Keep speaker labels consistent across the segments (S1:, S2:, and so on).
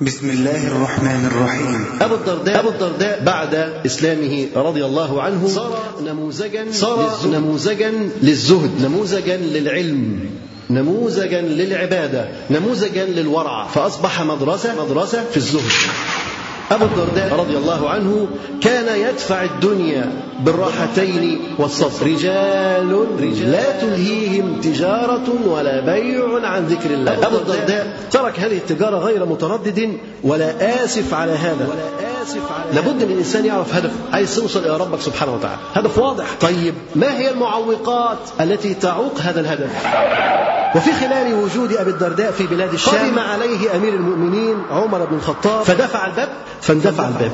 S1: بسم الله الرحمن الرحيم أبو الدرداء أبو الدرداء بعد إسلامه رضي الله عنه صار نموذجا صار نموذجا للزهد نموذجا للعلم نموذجا للعبادة نموذجا للورع فأصبح مدرسة مدرسة في الزهد أبو الدرداء رضي الله عنه كان يدفع الدنيا بالراحتين والصبر رجال لا تلهيهم تجارة ولا بيع عن ذكر الله أبو الدرداء ترك هذه التجارة غير متردد ولا آسف على هذا ولا آسف على لابد من الإنسان يعرف هدف عايز توصل إلى ربك سبحانه وتعالى هدف واضح طيب ما هي المعوقات التي تعوق هذا الهدف وفي خلال وجود أبي الدرداء في بلاد الشام قدم عليه أمير المؤمنين عمر بن الخطاب فدفع الباب فاندفع الباب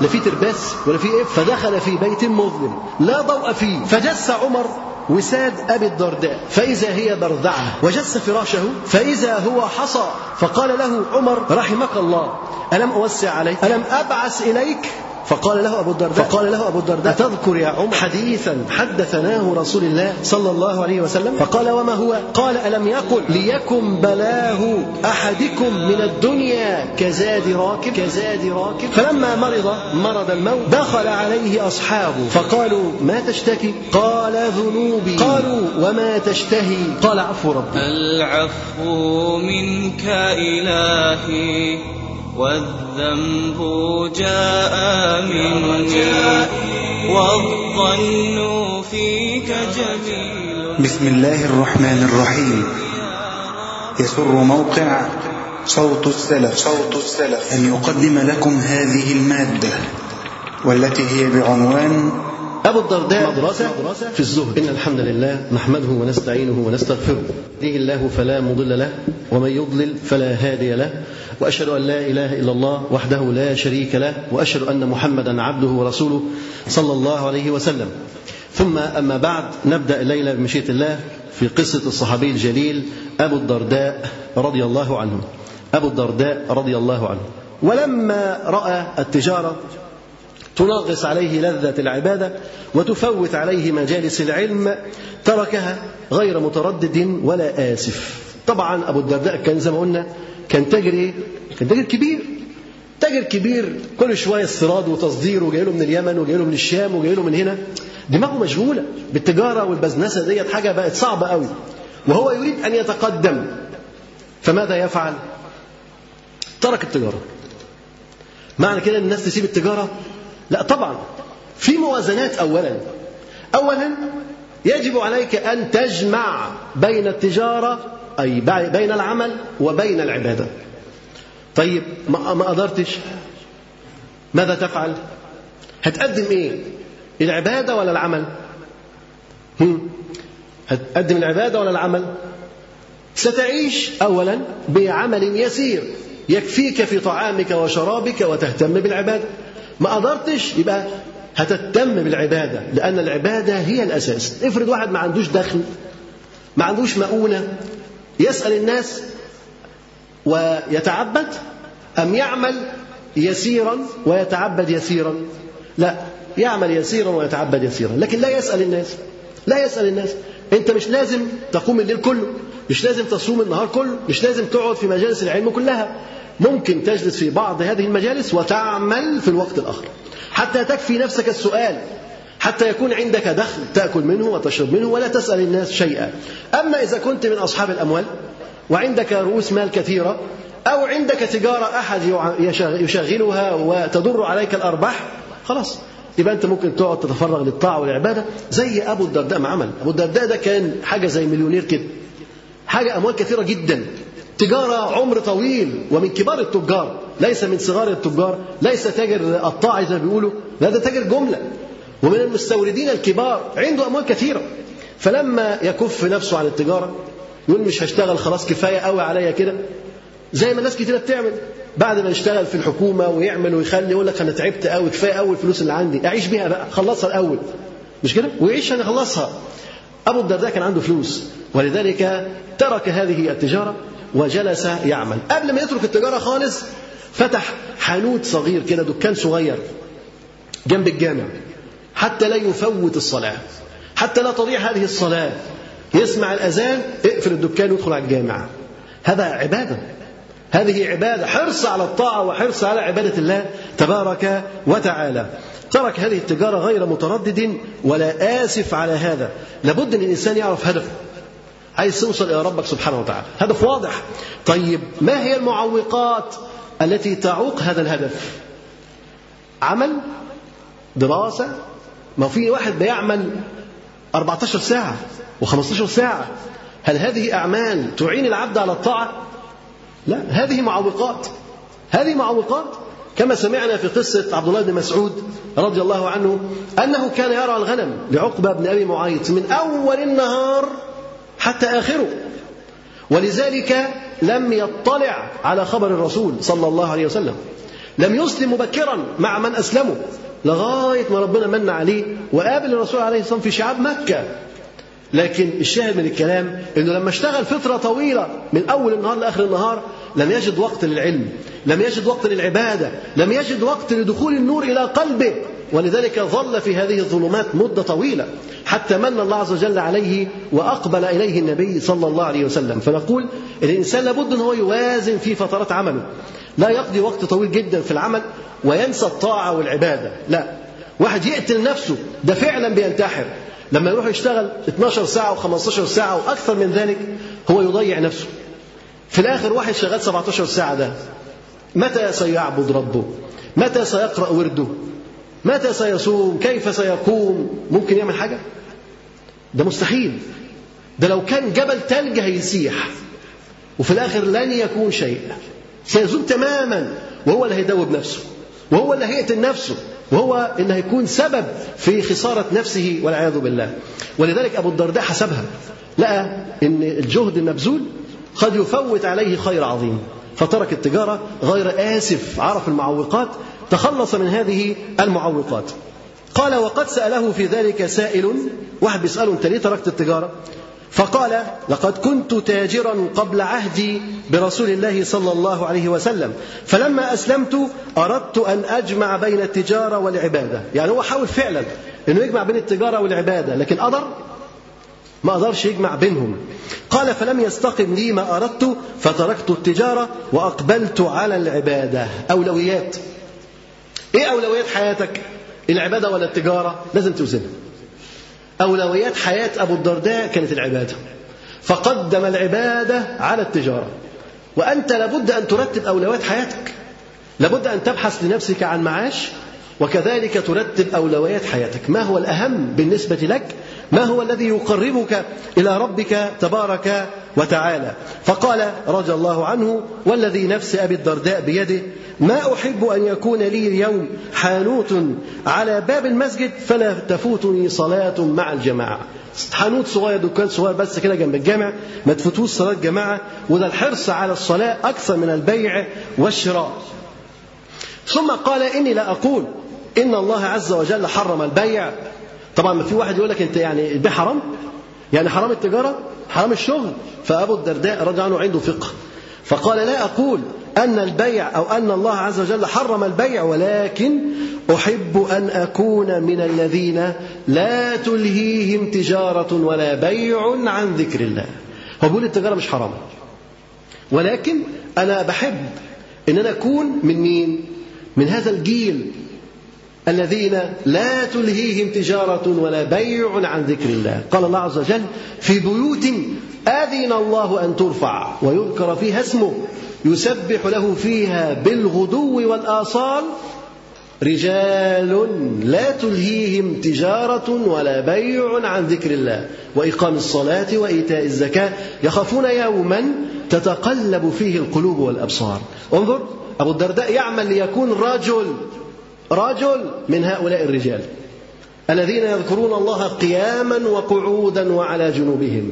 S1: لا في ترباس ولا في إيه فدخل في بيت مظلم لا ضوء فيه فجس عمر وساد أبي الدرداء فإذا هي بردعة وجس فراشه فإذا هو حصى فقال له عمر رحمك الله ألم أوسع عليك ألم أبعث إليك فقال له أبو الدرداء فقال له أبو الدرداء أتذكر يا عمر حديثا حدثناه رسول الله صلى الله عليه وسلم فقال وما هو قال ألم يقل ليكن بلاه أحدكم من الدنيا كزاد راكب كزاد راكب فلما مرض مرض الموت دخل عليه أصحابه فقالوا ما تشتكي قال ذنوبي قالوا وما تشتهي قال عفو ربي
S2: العفو منك إلهي والذنب جاء من والظن فيك جميل بسم الله الرحمن الرحيم يسر موقع صوت السلف صوت السلف أن يقدم لكم هذه المادة والتي هي بعنوان
S1: أبو الدرداء مدرسة في الزهد إن الحمد لله نحمده ونستعينه ونستغفره يهديه الله فلا مضل له ومن يضلل فلا هادي له واشهد ان لا اله الا الله وحده لا شريك له واشهد ان محمدا عبده ورسوله صلى الله عليه وسلم ثم اما بعد نبدا الليله بمشيئه الله في قصه الصحابي الجليل ابو الدرداء رضي الله عنه ابو الدرداء رضي الله عنه ولما راى التجاره تنغص عليه لذة العبادة وتفوت عليه مجالس العلم تركها غير متردد ولا آسف طبعا أبو الدرداء كان زي ما قلنا كان تاجر ايه؟ كان تاجر كبير تاجر كبير كل شويه استيراد وتصدير وجاي له من اليمن وجاي له من الشام وجاي له من هنا دماغه مشغوله بالتجاره والبزنسه ديت حاجه بقت صعبه قوي وهو يريد ان يتقدم فماذا يفعل؟ ترك التجاره معنى كده ان الناس تسيب التجاره؟ لا طبعا في موازنات اولا اولا يجب عليك ان تجمع بين التجاره أي بين العمل وبين العبادة طيب ما قدرتش ماذا تفعل هتقدم إيه العبادة ولا العمل هتقدم العبادة ولا العمل ستعيش أولا بعمل يسير يكفيك في طعامك وشرابك وتهتم بالعبادة ما قدرتش يبقى هتهتم بالعبادة لأن العبادة هي الأساس افرض واحد ما عندوش دخل ما عندوش مؤونة يسأل الناس ويتعبد أم يعمل يسيرا ويتعبد يسيرا لا يعمل يسيرا ويتعبد يسيرا لكن لا يسأل الناس لا يسأل الناس أنت مش لازم تقوم الليل كله مش لازم تصوم النهار كله مش لازم تقعد في مجالس العلم كلها ممكن تجلس في بعض هذه المجالس وتعمل في الوقت الآخر حتى تكفي نفسك السؤال حتى يكون عندك دخل تأكل منه وتشرب منه ولا تسأل الناس شيئا أما إذا كنت من أصحاب الأموال وعندك رؤوس مال كثيرة أو عندك تجارة أحد يشغلها وتدر عليك الأرباح خلاص يبقى انت ممكن تقعد تتفرغ للطاعه والعباده زي ابو الدرداء ما عمل ابو الدرداء ده كان حاجه زي مليونير كده حاجه اموال كثيره جدا تجاره عمر طويل ومن كبار التجار ليس من صغار التجار ليس تاجر قطاعي زي ما بيقولوا لا ده تاجر جمله ومن المستوردين الكبار عنده أموال كثيرة فلما يكف نفسه عن التجارة يقول مش هشتغل خلاص كفاية قوي عليا كده زي ما الناس كتيرة بتعمل بعد ما يشتغل في الحكومة ويعمل ويخلي يقول لك أنا تعبت قوي كفاية أول الفلوس اللي عندي أعيش بيها بقى خلصها الأول مش كده ويعيش أنا خلصها أبو الدرداء كان عنده فلوس ولذلك ترك هذه التجارة وجلس يعمل قبل ما يترك التجارة خالص فتح حانوت صغير كده دكان صغير جنب الجامع حتى لا يفوت الصلاة حتى لا تضيع هذه الصلاة يسمع الأذان اقفل الدكان وادخل على الجامع هذا عبادة هذه عبادة حرص على الطاعة وحرص على عبادة الله تبارك وتعالى ترك هذه التجارة غير متردد ولا آسف على هذا لابد أن الإنسان يعرف هدفه عايز توصل إلى ربك سبحانه وتعالى هدف واضح طيب ما هي المعوقات التي تعوق هذا الهدف عمل دراسة ما في واحد بيعمل 14 ساعة و15 ساعة هل هذه أعمال تعين العبد على الطاعة؟ لا هذه معوقات هذه معوقات كما سمعنا في قصة عبد الله بن مسعود رضي الله عنه أنه كان يرعى الغنم لعقبة بن أبي معيط من أول النهار حتى آخره ولذلك لم يطلع على خبر الرسول صلى الله عليه وسلم لم يسلم مبكرا مع من أسلموا لغاية ما ربنا من عليه وقابل الرسول عليه الصلاة والسلام في شعاب مكة لكن الشاهد من الكلام انه لما اشتغل فتره طويله من اول النهار لاخر النهار لم يجد وقت للعلم، لم يجد وقت للعباده، لم يجد وقت لدخول النور الى قلبه، ولذلك ظل في هذه الظلمات مدة طويلة حتى من الله عز وجل عليه وأقبل إليه النبي صلى الله عليه وسلم فنقول الإنسان لابد أن هو يوازن في فترات عمله لا يقضي وقت طويل جدا في العمل وينسى الطاعة والعبادة لا واحد يقتل نفسه ده فعلا بينتحر لما يروح يشتغل 12 ساعة و15 ساعة وأكثر من ذلك هو يضيع نفسه في الآخر واحد شغال 17 ساعة ده متى سيعبد ربه متى سيقرأ ورده متى سيصوم كيف سيقوم ممكن يعمل حاجة ده مستحيل ده لو كان جبل تلج هيسيح وفي الآخر لن يكون شيء سيزول تماما وهو اللي هيدوب نفسه وهو اللي هيقتل نفسه وهو اللي هيكون سبب في خسارة نفسه والعياذ بالله ولذلك أبو الدرداء حسبها لقى أن الجهد المبذول قد يفوت عليه خير عظيم فترك التجارة غير آسف عرف المعوقات تخلص من هذه المعوقات قال وقد سأله في ذلك سائل واحد بيسأله أنت ليه تركت التجارة فقال لقد كنت تاجرا قبل عهدي برسول الله صلى الله عليه وسلم فلما أسلمت أردت أن أجمع بين التجارة والعبادة يعني هو حاول فعلا أنه يجمع بين التجارة والعبادة لكن قدر ما قدرش يجمع بينهم قال فلم يستقم لي ما أردت فتركت التجارة وأقبلت على العبادة أولويات ايه اولويات حياتك العباده ولا التجاره لازم توزنها اولويات حياه ابو الدرداء كانت العباده فقدم العباده على التجاره وانت لابد ان ترتب اولويات حياتك لابد ان تبحث لنفسك عن معاش وكذلك ترتب اولويات حياتك ما هو الاهم بالنسبه لك ما هو الذي يقربك إلى ربك تبارك وتعالى فقال رضي الله عنه والذي نفس أبي الدرداء بيده ما أحب أن يكون لي اليوم حانوت على باب المسجد فلا تفوتني صلاة مع الجماعة حانوت صغير دكان صغير بس كده جنب الجامع ما تفوتوش صلاة جماعة وده الحرص على الصلاة أكثر من البيع والشراء ثم قال إني لا أقول إن الله عز وجل حرم البيع طبعا ما في واحد يقول لك انت يعني ده حرام يعني حرام التجاره حرام الشغل فابو الدرداء رضي عنه عنده فقه فقال لا اقول ان البيع او ان الله عز وجل حرم البيع ولكن احب ان اكون من الذين لا تلهيهم تجاره ولا بيع عن ذكر الله هو بيقول التجاره مش حرام ولكن انا بحب ان انا اكون من مين من هذا الجيل الذين لا تلهيهم تجارة ولا بيع عن ذكر الله قال الله عز وجل في بيوت أذن الله أن ترفع ويذكر فيها اسمه يسبح له فيها بالغدو والآصال رجال لا تلهيهم تجارة ولا بيع عن ذكر الله وإقام الصلاة وإيتاء الزكاة يخافون يوما تتقلب فيه القلوب والأبصار انظر أبو الدرداء يعمل ليكون رجل رجل من هؤلاء الرجال الذين يذكرون الله قياما وقعودا وعلى جنوبهم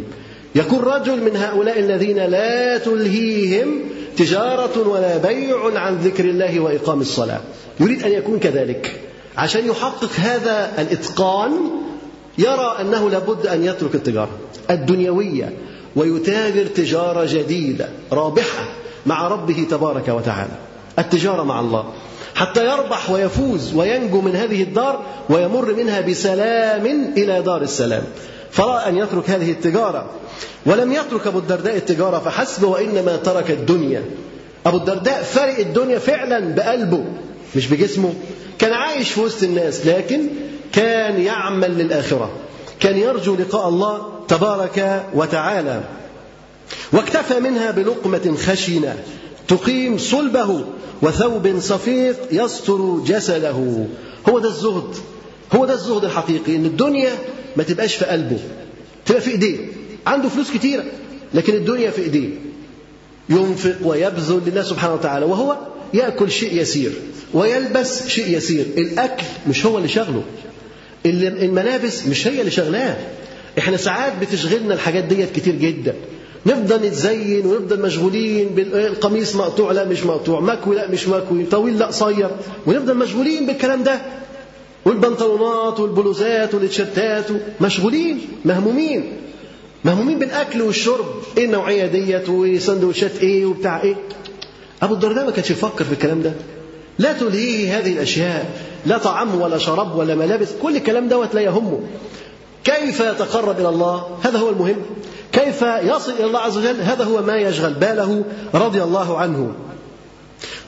S1: يكون رجل من هؤلاء الذين لا تلهيهم تجارة ولا بيع عن ذكر الله وإقام الصلاة يريد أن يكون كذلك عشان يحقق هذا الإتقان يرى أنه لابد أن يترك التجارة الدنيوية ويتاجر تجارة جديدة رابحة مع ربه تبارك وتعالى التجارة مع الله حتى يربح ويفوز وينجو من هذه الدار ويمر منها بسلام إلى دار السلام فرأى أن يترك هذه التجارة ولم يترك أبو الدرداء التجارة فحسب وإنما ترك الدنيا أبو الدرداء فرق الدنيا فعلا بقلبه مش بجسمه كان عايش في وسط الناس لكن كان يعمل للآخرة كان يرجو لقاء الله تبارك وتعالى واكتفى منها بلقمة خشنة تقيم صلبه وثوب صفيق يستر جسده هو ده الزهد هو ده الزهد الحقيقي ان الدنيا ما تبقاش في قلبه تبقى في ايديه عنده فلوس كتيره لكن الدنيا في ايديه ينفق ويبذل لله سبحانه وتعالى وهو ياكل شيء يسير ويلبس شيء يسير الاكل مش هو اللي شغله الملابس مش هي اللي شغلاه احنا ساعات بتشغلنا الحاجات ديت كتير جدا نفضل نتزين ونفضل مشغولين بالقميص مقطوع لا مش مقطوع مكوي لا مش مكوي طويل لا قصير ونفضل مشغولين بالكلام ده والبنطلونات والبلوزات والتيشيرتات مشغولين مهمومين مهمومين بالاكل والشرب ايه النوعيه ديت وسندوتشات ايه وبتاع ايه ابو الدرداء ما كانش يفكر في الكلام ده لا تلهيه هذه الاشياء لا طعام ولا شراب ولا ملابس كل الكلام دوت لا يهمه كيف يتقرب الى الله هذا هو المهم كيف يصل إلى الله عز وجل هذا هو ما يشغل باله رضي الله عنه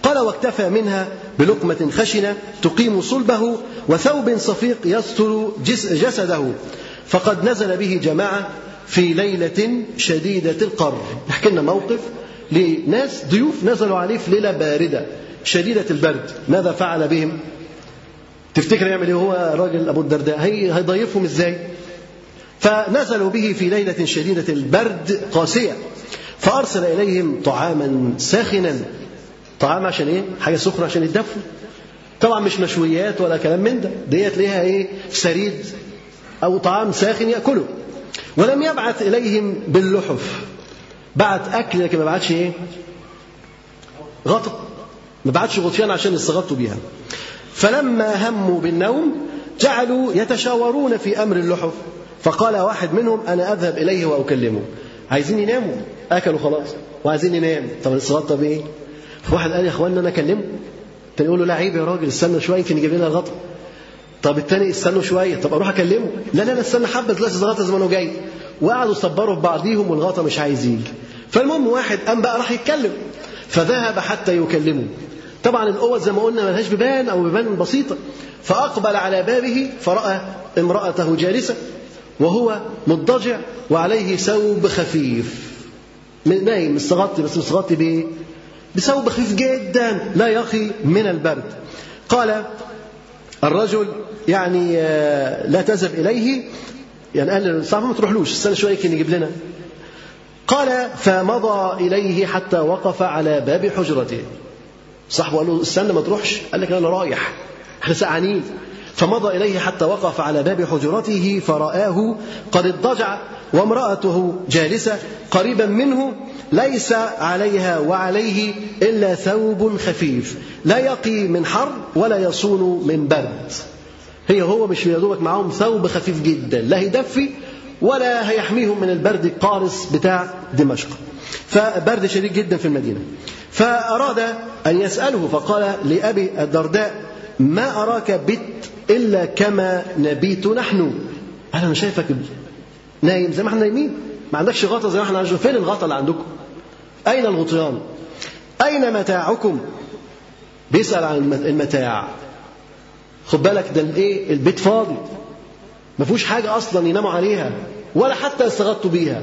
S1: قال واكتفى منها بلقمة خشنة تقيم صلبه وثوب صفيق يستر جسده فقد نزل به جماعة في ليلة شديدة القر نحكي لنا موقف لناس ضيوف نزلوا عليه في ليلة باردة شديدة البرد ماذا فعل بهم تفتكر يعمل ايه هو راجل ابو الدرداء هي هيضيفهم ازاي فنزلوا به في ليلة شديدة البرد قاسية فأرسل إليهم طعاما ساخنا طعام عشان إيه؟ حاجة سخنة عشان يتدفوا طبعا مش مشويات ولا كلام من ده ديت ليها إيه؟ سريد أو طعام ساخن يأكله ولم يبعث إليهم باللحف بعت أكل لكن ما بعتش إيه؟ غطا ما بعتش غطيان عشان يستغطوا بيها فلما هموا بالنوم جعلوا يتشاورون في أمر اللحف فقال واحد منهم أنا أذهب إليه وأكلمه عايزين يناموا أكلوا خلاص وعايزين ينام طب الصلاة طب إيه واحد قال يا إخواننا أنا أكلمه التاني يقول له لا عيب يا راجل استنى شوية يمكن يجيب لنا الغطا طب التاني استنوا شوية طب أروح أكلمه لا لا لا استنى حبة لا الغطا زمانه جاي وقعدوا صبروا في بعضيهم والغطا مش عايز يجي فالمهم واحد قام بقى راح يتكلم فذهب حتى يكلمه طبعا القوة زي ما قلنا ملهاش بيبان أو بيبان بسيطة فأقبل على بابه فرأى امرأته جالسة وهو مضطجع وعليه ثوب خفيف نايم مستغطي بس مستغطي بايه؟ بثوب خفيف جدا لا يقي من البرد قال الرجل يعني آه، لا تذهب اليه يعني قال صعب ما تروحلوش استنى شويه يمكن يجيب لنا قال فمضى اليه حتى وقف على باب حجرته صاحبه قال له استنى ما تروحش قال لك انا رايح احنا سقعانين فمضى إليه حتى وقف على باب حجرته فرآه قد اضطجع وامرأته جالسة قريبا منه ليس عليها وعليه إلا ثوب خفيف لا يقي من حر ولا يصون من برد هي هو مش يدوبك معاهم ثوب خفيف جدا لا هيدفي ولا هيحميهم من البرد القارس بتاع دمشق فبرد شديد جدا في المدينة فأراد أن يسأله فقال لأبي الدرداء ما أراك بت إلا كما نبيت نحن أنا مش شايفك نايم زي ما احنا نايمين ما عندكش غطا زي ما احنا عايزين فين الغطا اللي عندكم أين الغطيان أين متاعكم بيسأل عن المتاع خد بالك ده الايه البيت فاضي ما فيهوش حاجة أصلا يناموا عليها ولا حتى يستغطوا بيها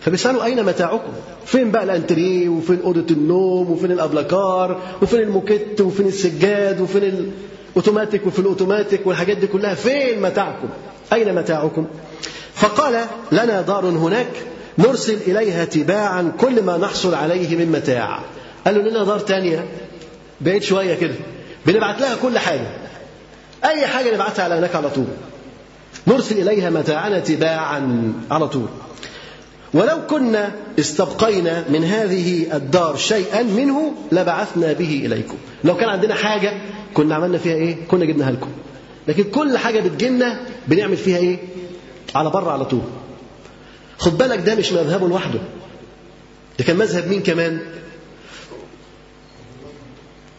S1: فبيسألوا أين متاعكم؟ فين بقى الأنتريه وفين أوضة النوم وفين الأبلكار وفين الموكيت وفين السجاد وفين ال... اوتوماتيك وفي الاوتوماتيك والحاجات دي كلها فين متاعكم اين متاعكم فقال لنا دار هناك نرسل اليها تباعا كل ما نحصل عليه من متاع قالوا لنا دار ثانيه بعيد شويه كده بنبعت لها كل حاجه اي حاجه نبعتها على هناك على طول نرسل اليها متاعنا تباعا على طول ولو كنا استبقينا من هذه الدار شيئا منه لبعثنا به اليكم لو كان عندنا حاجه كنا عملنا فيها ايه كنا جبناها لكم لكن كل حاجه بتجيلنا بنعمل فيها ايه على بره على طول خد بالك ده مش مذهبه لوحده ده كان مذهب مين كمان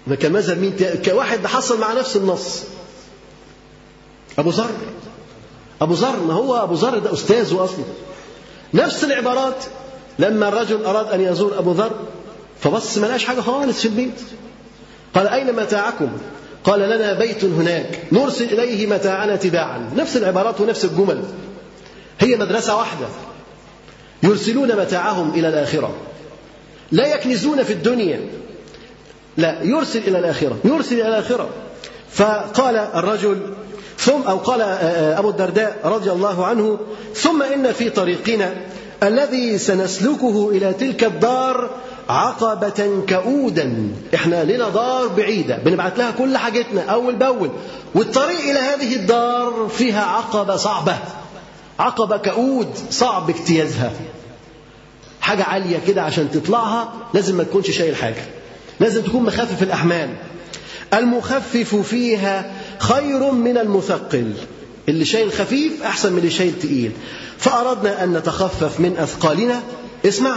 S1: ده كان مذهب مين كواحد حصل مع نفس النص ابو ذر ابو ذر ما هو ابو ذر ده استاذه اصلا نفس العبارات لما الرجل اراد ان يزور ابو ذر فبص ما لقاش حاجه خالص في البيت قال اين متاعكم قال لنا بيت هناك نرسل إليه متاعنا تباعا نفس العبارات ونفس الجمل هي مدرسة واحدة يرسلون متاعهم إلى الآخرة لا يكنزون في الدنيا لا يرسل إلى الآخرة يرسل إلى الآخرة فقال الرجل ثم أو قال آه، آه، أبو الدرداء رضي الله عنه ثم إن في طريقنا الذي سنسلكه إلى تلك الدار عقبة كؤودا احنا لنا دار بعيدة بنبعت لها كل حاجتنا أول بأول والطريق إلى هذه الدار فيها عقبة صعبة عقبة كؤود صعب اجتيازها حاجة عالية كده عشان تطلعها لازم ما تكونش شايل حاجة لازم تكون مخفف الأحمال المخفف فيها خير من المثقل اللي شايل خفيف أحسن من اللي شايل تقيل فأردنا أن نتخفف من أثقالنا اسمع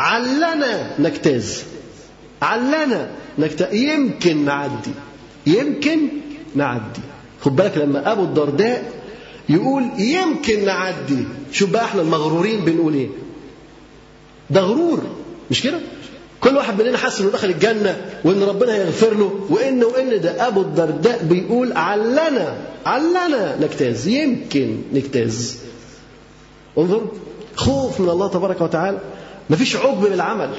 S1: علنا نجتاز علنا نجتاز يمكن نعدي يمكن نعدي خد بالك لما أبو الدرداء يقول يمكن نعدي شوف بقى احنا المغرورين بنقول ايه ده غرور مش كده كل واحد مننا حاسس انه دخل الجنه وان ربنا هيغفر له وان وان ده ابو الدرداء بيقول علنا علنا نجتاز يمكن نجتاز انظر خوف من الله تبارك وتعالى مفيش عجب بالعمل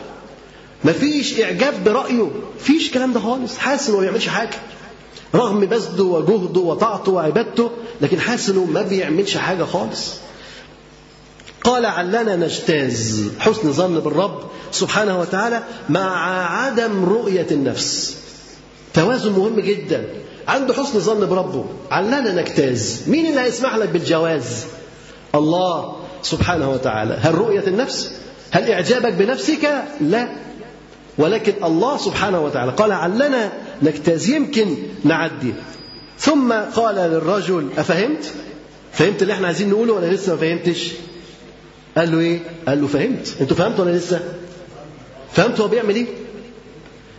S1: مفيش إعجاب برأيه مفيش الكلام ده خالص حاسس إنه ما بيعملش حاجة رغم بذله وجهده وطاعته وعبادته لكن حاسس إنه ما بيعملش حاجة خالص قال علنا نجتاز حسن ظن بالرب سبحانه وتعالى مع عدم رؤية النفس توازن مهم جدا عنده حسن ظن بربه علنا نجتاز مين اللي هيسمح لك بالجواز الله سبحانه وتعالى هل رؤية النفس هل إعجابك بنفسك؟ لا ولكن الله سبحانه وتعالى قال علنا نجتاز يمكن نعدي ثم قال للرجل أفهمت؟ فهمت اللي احنا عايزين نقوله ولا لسه ما فهمتش؟ قال له ايه؟ قال له فهمت، انتوا فهمتوا ولا لسه؟ فهمت هو بيعمل ايه؟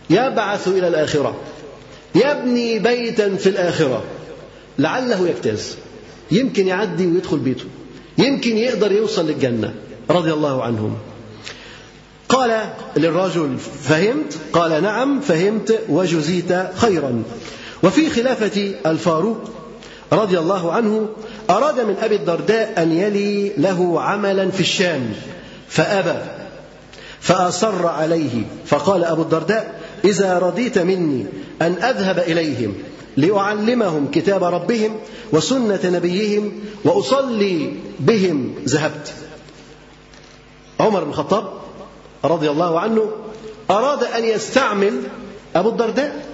S1: يبعث إلى الآخرة يبني بيتا في الآخرة لعله يجتاز يمكن يعدي ويدخل بيته يمكن يقدر يوصل للجنة رضي الله عنهم قال للرجل فهمت قال نعم فهمت وجزيت خيرا وفي خلافة الفاروق رضي الله عنه أراد من أبي الدرداء أن يلي له عملا في الشام فأبى فأصر عليه فقال أبو الدرداء إذا رضيت مني أن أذهب إليهم لأعلمهم كتاب ربهم وسنة نبيهم وأصلي بهم ذهبت عمر بن الخطاب رضي الله عنه أراد أن يستعمل أبو الدرداء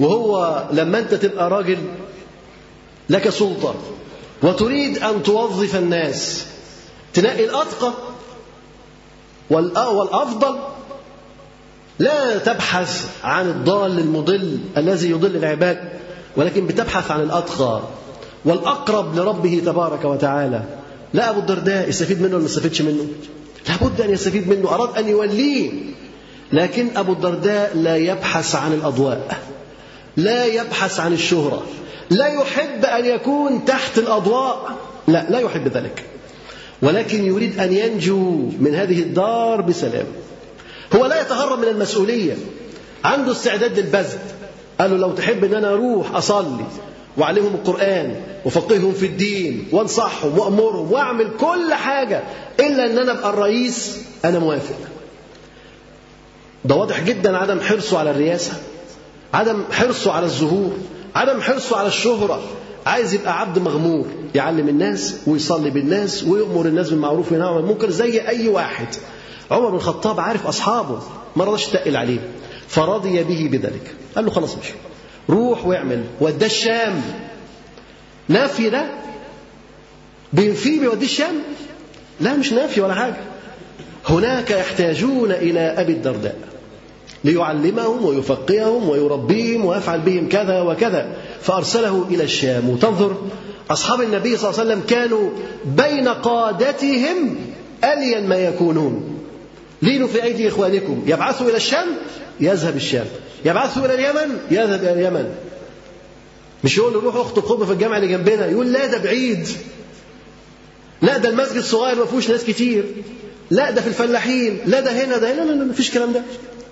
S1: وهو لما أنت تبقى راجل لك سلطة وتريد أن توظف الناس تنقي الأتقى والأفضل لا تبحث عن الضال المضل الذي يضل العباد ولكن بتبحث عن الأتقى والأقرب لربه تبارك وتعالى لا أبو الدرداء يستفيد منه ولا ما يستفيدش منه لابد أن يستفيد منه أراد أن يوليه لكن أبو الدرداء لا يبحث عن الأضواء لا يبحث عن الشهرة لا يحب أن يكون تحت الأضواء لا لا يحب ذلك ولكن يريد أن ينجو من هذه الدار بسلام هو لا يتهرب من المسؤولية عنده استعداد للبذل قال له لو تحب ان انا اروح اصلي وعلمهم القرآن وفقههم في الدين وانصحهم وأمرهم وأعمل كل حاجة إلا أن أنا أبقى الرئيس أنا موافق ده واضح جدا عدم حرصه على الرئاسة عدم حرصه على الظهور عدم حرصه على الشهرة عايز يبقى عبد مغمور يعلم الناس ويصلي بالناس ويأمر الناس بالمعروف وينهى عن المنكر زي أي واحد عمر بن الخطاب عارف أصحابه ما رضاش تقل عليه فرضي به بذلك قال له خلاص مش روح واعمل وداه الشام نفي ده بينفيه بيوديه الشام لا مش نافي ولا حاجه هناك يحتاجون الى ابي الدرداء ليعلمهم ويفقههم ويربيهم ويفعل بهم كذا وكذا فارسله الى الشام وتنظر اصحاب النبي صلى الله عليه وسلم كانوا بين قادتهم الين ما يكونون لينوا في ايدي اخوانكم يبعثوا الى الشام يذهب الشام يبعثه إلى اليمن يذهب إلى اليمن مش يقول له روح اخطب خطبة في الجامع اللي جنبنا يقول لا ده بعيد لا ده المسجد صغير ما فيهوش ناس كتير لا ده في الفلاحين لا ده هنا ده هنا لا لا مفيش الكلام ده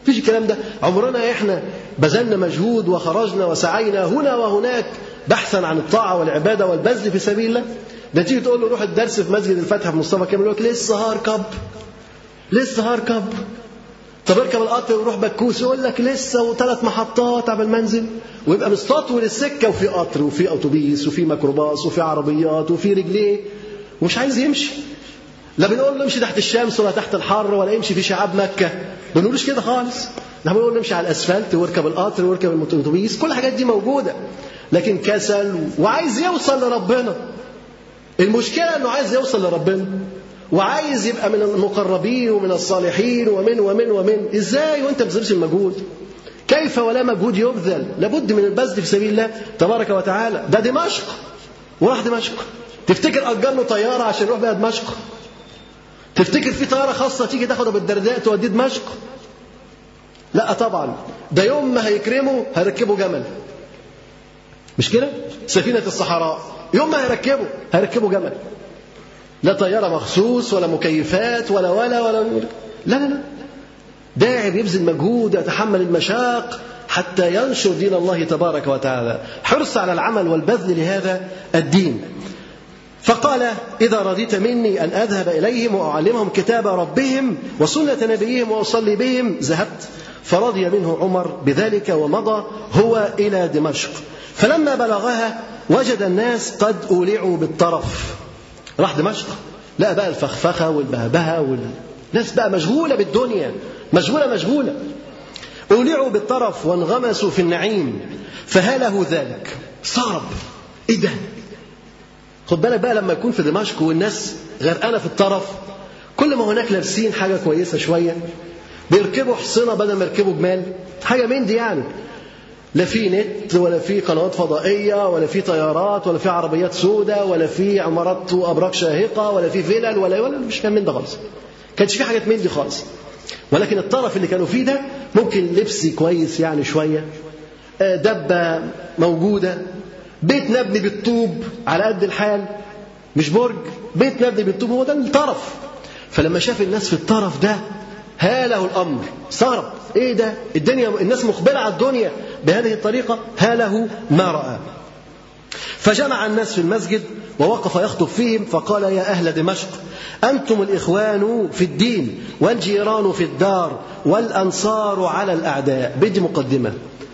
S1: مفيش الكلام ده عمرنا احنا بذلنا مجهود وخرجنا وسعينا هنا وهناك بحثا عن الطاعة والعبادة والبذل في سبيل الله ده تيجي تقول له روح الدرس في مسجد الفتح في مصطفى كامل يقول لك لسه هاركب لسه هاركب طب اركب القطر وروح بكوس يقول لك لسه وثلاث محطات قبل ما انزل ويبقى مستطول السكه وفي قطر وفي اتوبيس وفي ميكروباص وفي عربيات وفي رجليه ومش عايز يمشي لا بنقول له امشي تحت الشمس ولا تحت الحر ولا امشي في شعاب مكه ما بنقولوش كده خالص لا بنقول له امشي على الاسفلت واركب القطر واركب الاتوبيس كل الحاجات دي موجوده لكن كسل وعايز يوصل لربنا المشكله انه عايز يوصل لربنا وعايز يبقى من المقربين ومن الصالحين ومن ومن ومن ازاي وانت ما بتبذلش المجهود كيف ولا مجهود يبذل لابد من البذل في سبيل الله تبارك وتعالى ده دمشق وراح دمشق تفتكر اجر له طياره عشان يروح بيها دمشق تفتكر في طياره خاصه تيجي تاخده بالدرداء توديه دمشق لا طبعا ده يوم ما هيكرمه هيركبه جمل مش كده سفينه الصحراء يوم ما هيركبه هيركبه جمل لا طيارة مخصوص ولا مكيفات ولا ولا ولا لا لا لا داعي بيبذل مجهود يتحمل المشاق حتى ينشر دين الله تبارك وتعالى حرص على العمل والبذل لهذا الدين فقال إذا رضيت مني أن أذهب إليهم وأعلمهم كتاب ربهم وسنة نبيهم وأصلي بهم ذهبت فرضي منه عمر بذلك ومضى هو إلى دمشق فلما بلغها وجد الناس قد أولعوا بالطرف راح دمشق لقى بقى الفخفخة والبهبهة والناس بقى مشغولة بالدنيا مشغولة مشغولة أولعوا بالطرف وانغمسوا في النعيم فهاله ذلك صعب إيه ده خد بالك بقى لما يكون في دمشق والناس غرقانة في الطرف كل ما هناك لابسين حاجة كويسة شوية بيركبوا حصنة بدل ما يركبوا جمال حاجة من دي يعني لا في نت ولا في قنوات فضائية ولا في طيارات ولا في عربيات سوداء ولا في عمارات وأبراج شاهقة ولا في فلل ولا ولا مش كان من ده خالص. كانش في حاجات من دي خالص. ولكن الطرف اللي كانوا فيه ده ممكن لبس كويس يعني شوية آه، دبة موجودة بيت مبني بالطوب على قد الحال مش برج بيت مبني بالطوب هو ده الطرف فلما شاف الناس في الطرف ده هاله الامر استغرب ايه ده الدنيا الناس مقبله على الدنيا بهذه الطريقة هاله ما رأى فجمع الناس في المسجد ووقف يخطب فيهم فقال يا أهل دمشق أنتم الإخوان في الدين والجيران في الدار والأنصار على الأعداء بدي مقدمة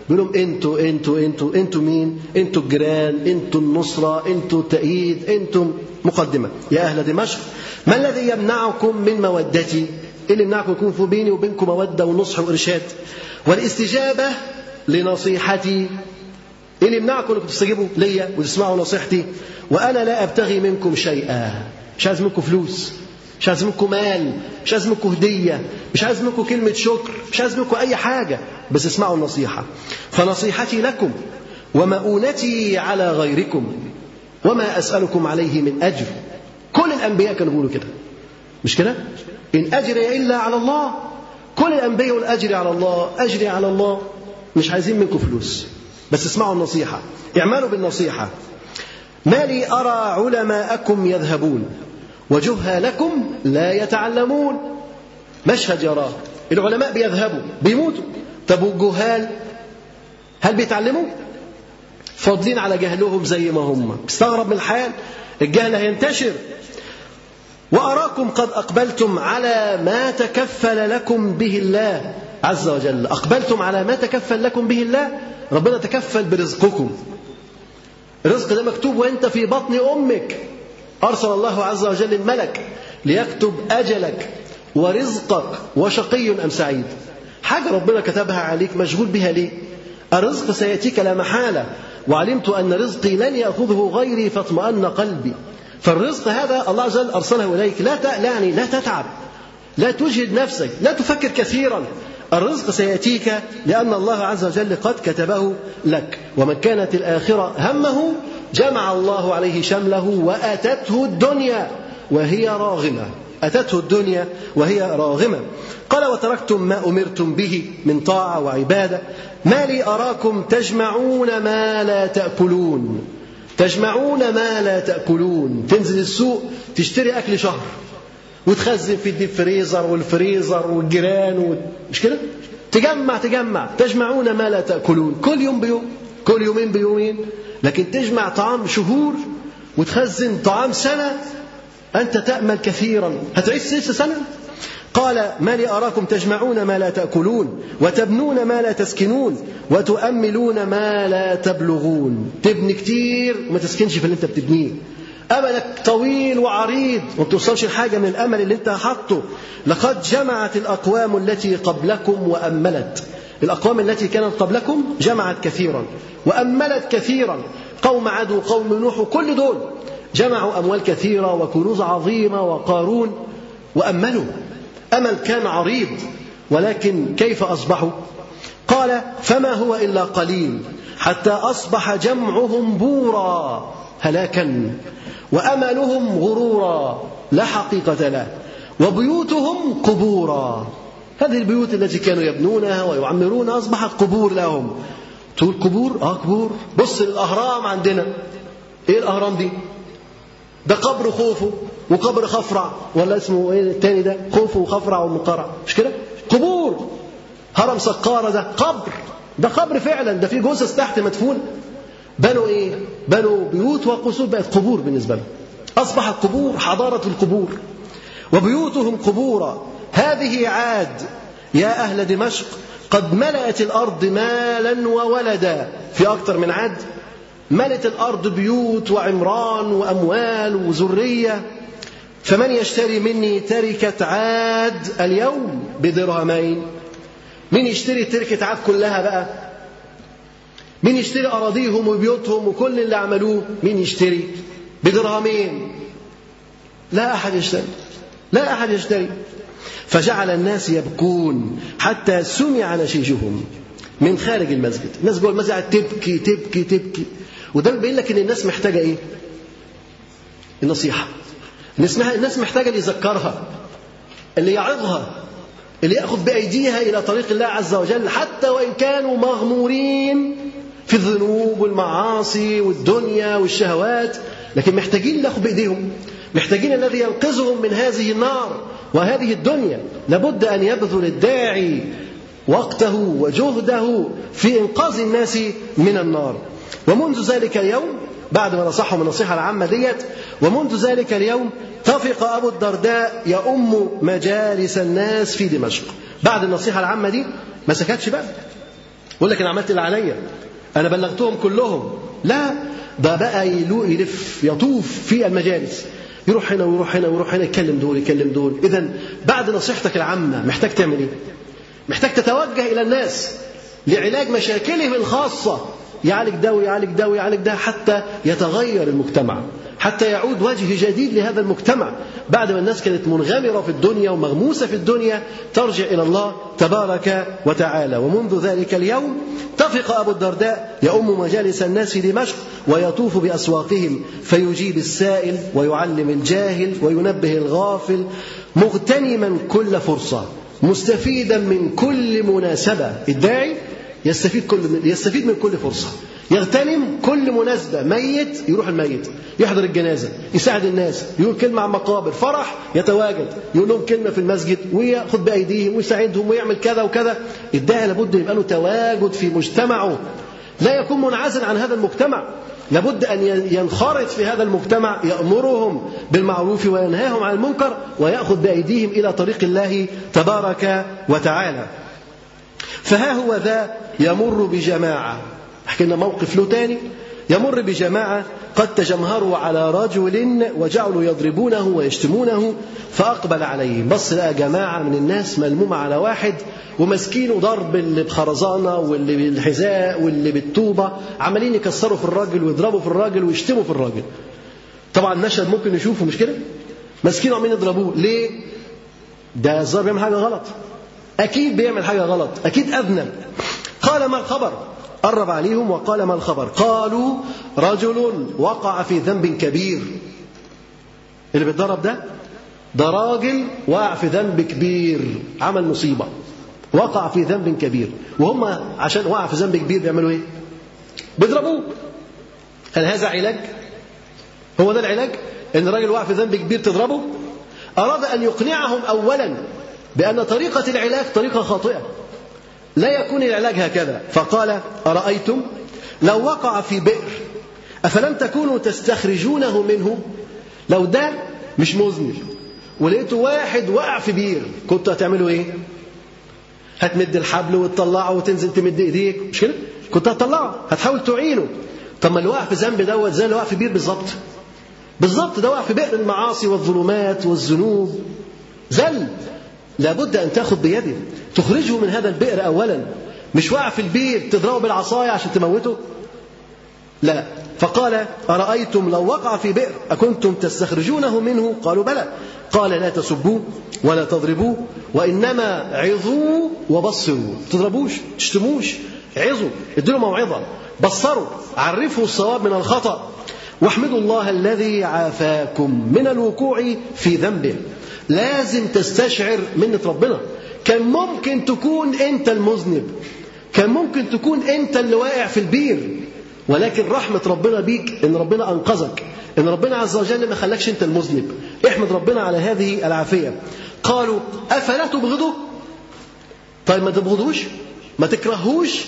S1: بيقول لهم انتوا انتوا انتوا انتوا مين؟ انتوا الجيران، انتوا النصرة، انتوا التأييد، انتم مقدمة، يا أهل دمشق ما الذي يمنعكم من مودتي؟ اللي يمنعكم يكون في بيني وبينكم مودة ونصح وإرشاد؟ والاستجابة لنصيحتي ايه اللي يمنعكم انكم تستجيبوا ليا وتسمعوا نصيحتي وانا لا ابتغي منكم شيئا مش عايز منكم فلوس مش عايز منكم مال مش عايز منكم هديه مش عايز منكم كلمه شكر مش عايز منكم اي حاجه بس اسمعوا النصيحه فنصيحتي لكم ومؤونتي على غيركم وما اسالكم عليه من اجر كل الانبياء كانوا بيقولوا كده مش كده ان اجري الا على الله كل الانبياء والاجر على الله اجري على الله مش عايزين منكم فلوس بس اسمعوا النصيحة اعملوا بالنصيحة ما لي أرى علماءكم يذهبون وجهالكم لا يتعلمون مشهد يراه العلماء بيذهبوا بيموتوا طب والجهال هل بيتعلموا فاضلين على جهلهم زي ما هم استغرب من الحال الجهل هينتشر وأراكم قد أقبلتم على ما تكفل لكم به الله عز وجل أقبلتم على ما تكفل لكم به الله ربنا تكفل برزقكم الرزق ده مكتوب وانت في بطن أمك أرسل الله عز وجل الملك ليكتب أجلك ورزقك وشقي أم سعيد حاجة ربنا كتبها عليك مشغول بها ليه الرزق سيأتيك لا محالة وعلمت أن رزقي لن يأخذه غيري فاطمأن قلبي فالرزق هذا الله عز وجل أرسله إليك لا يعني لا تتعب لا تجهد نفسك لا تفكر كثيرا الرزق سيأتيك لأن الله عز وجل قد كتبه لك ومن كانت الآخرة همه جمع الله عليه شمله وأتته الدنيا وهي راغمة أتته الدنيا وهي راغمة قال وتركتم ما أمرتم به من طاعة وعبادة ما لي أراكم تجمعون ما لا تأكلون تجمعون ما لا تأكلون تنزل السوق تشتري أكل شهر وتخزن في الديب فريزر والفريزر والجيران مش كده تجمع تجمع تجمعون ما لا تاكلون كل يوم بيوم كل يومين بيومين لكن تجمع طعام شهور وتخزن طعام سنه انت تامل كثيرا هتعيش لسه سنه قال ما لي أراكم تجمعون ما لا تأكلون وتبنون ما لا تسكنون وتؤملون ما لا تبلغون تبني كتير وما تسكنش في اللي انت بتبنيه أملك طويل وعريض وما بتوصلش لحاجة من الأمل اللي أنت حاطه لقد جمعت الأقوام التي قبلكم وأملت الأقوام التي كانت قبلكم جمعت كثيرا وأملت كثيرا قوم عاد وقوم نوح كل دول جمعوا أموال كثيرة وكنوز عظيمة وقارون وأملوا أمل كان عريض ولكن كيف أصبحوا قال فما هو إلا قليل حتى أصبح جمعهم بورا هلاكا وأملهم غرورا لا حقيقة له وبيوتهم قبورا هذه البيوت التي كانوا يبنونها ويعمرونها أصبحت قبور لهم تقول قبور آه قبور بص للأهرام عندنا إيه الأهرام دي ده قبر خوفو وقبر خفرع ولا اسمه ايه الثاني ده خوفو وخفرع ومقرع مش كده قبور هرم سقارة ده قبر ده قبر فعلا ده فيه جثث تحت مدفون بنوا إيه؟ بنوا بيوت وقصور بقت قبور بالنسبة لهم أصبح القبور حضارة القبور وبيوتهم قبورا هذه عاد يا أهل دمشق قد ملأت الأرض مالا وولدا في أكثر من عاد ملت الأرض بيوت وعمران وأموال وذرية فمن يشتري مني تركة عاد اليوم بدرهمين من يشتري تركة عاد كلها بقى مين يشتري أراضيهم وبيوتهم وكل اللي عملوه مين يشتري بدرهمين لا أحد يشتري لا أحد يشتري فجعل الناس يبكون حتى سمع نشيجهم من خارج المسجد الناس جوه المسجد تبكي تبكي تبكي وده بيبين لك ان الناس محتاجه ايه النصيحه الناس الناس محتاجه اللي يذكرها اللي يعظها اللي ياخذ بايديها الى طريق الله عز وجل حتى وان كانوا مغمورين في الذنوب والمعاصي والدنيا والشهوات لكن محتاجين اللي بايديهم محتاجين الذي ينقذهم من هذه النار وهذه الدنيا لابد ان يبذل الداعي وقته وجهده في انقاذ الناس من النار ومنذ ذلك اليوم بعد ما نصحهم النصيحه العامه ديت ومنذ ذلك اليوم طفق ابو الدرداء يؤم مجالس الناس في دمشق بعد النصيحه العامه دي ما سكتش بقى يقول لك انا عملت اللي عليا أنا بلغتهم كلهم لا ده بقى يلف يطوف في المجالس يروح هنا ويروح هنا ويروح هنا يكلم دول يكلم دول إذا بعد نصيحتك العامة محتاج تعمل إيه؟ محتاج تتوجه إلى الناس لعلاج مشاكلهم الخاصة يعالج ده ويعالج ده ويعالج ده حتى يتغير المجتمع حتى يعود وجه جديد لهذا المجتمع بعد ما الناس كانت منغمرة في الدنيا ومغموسة في الدنيا ترجع إلى الله تبارك وتعالى ومنذ ذلك اليوم تفق أبو الدرداء يؤم مجالس الناس في دمشق ويطوف بأسواقهم فيجيب السائل ويعلم الجاهل وينبه الغافل مغتنما كل فرصة مستفيدا من كل مناسبة الداعي يستفيد كل من يستفيد من كل فرصه يغتنم كل مناسبه ميت يروح الميت يحضر الجنازه يساعد الناس يقول كلمه عن مقابر فرح يتواجد يقول لهم كلمه في المسجد وياخد بايديهم ويساعدهم ويعمل كذا وكذا الداعي لابد يبقى له تواجد في مجتمعه لا يكون منعزل عن هذا المجتمع لابد أن ينخرط في هذا المجتمع يأمرهم بالمعروف وينهاهم عن المنكر ويأخذ بأيديهم إلى طريق الله تبارك وتعالى فها هو ذا يمر بجماعة احكي لنا موقف له تاني يمر بجماعة قد تجمهروا على رجل وجعلوا يضربونه ويشتمونه فأقبل عليهم بص لقى جماعة من الناس ملمومة على واحد ومسكينه ضرب اللي بخرزانة واللي بالحذاء واللي بالطوبة عمالين يكسروا في الراجل ويضربوا في الراجل ويشتموا في الراجل طبعا المشهد ممكن نشوفه مش كده ماسكينه عمالين يضربوه ليه ده الظاهر بيعمل حاجة غلط أكيد بيعمل حاجة غلط أكيد أذنب قال ما الخبر قرب عليهم وقال ما الخبر قالوا رجل وقع في ذنب كبير اللي بيتضرب ده ده راجل وقع في ذنب كبير عمل مصيبة وقع في ذنب كبير وهم عشان وقع في ذنب كبير بيعملوا ايه بيضربوه هل هذا علاج هو ده العلاج ان راجل وقع في ذنب كبير تضربه اراد ان يقنعهم اولا بأن طريقة العلاج طريقة خاطئة لا يكون العلاج هكذا فقال أرأيتم لو وقع في بئر أفلم تكونوا تستخرجونه منه لو ده مش مذنب ولقيته واحد وقع في بئر كنت هتعملوا ايه هتمد الحبل وتطلعه وتنزل تمد ايديك مش كده كنت هتطلعه هتحاول تعينه طب ما اللي وقع في ذنب دوت زي اللي وقع في بئر بالظبط بالظبط ده وقع في بئر المعاصي والظلمات والذنوب زل لابد أن تاخذ بيده تخرجه من هذا البئر أولا مش واقع في البئر تضربه بالعصاية عشان تموته لا فقال أرأيتم لو وقع في بئر أكنتم تستخرجونه منه قالوا بلى قال لا تسبوه ولا تضربوه وإنما عظوا وبصروا تضربوش تشتموش عظوا ادوا موعظة بصروا عرفوا الصواب من الخطأ واحمدوا الله الذي عافاكم من الوقوع في ذنبه لازم تستشعر منة ربنا كان ممكن تكون أنت المذنب كان ممكن تكون أنت اللي واقع في البير ولكن رحمة ربنا بيك إن ربنا أنقذك إن ربنا عز وجل ما خلاكش أنت المذنب احمد ربنا على هذه العافية قالوا أفلا تبغضه طيب ما تبغضوش ما تكرهوش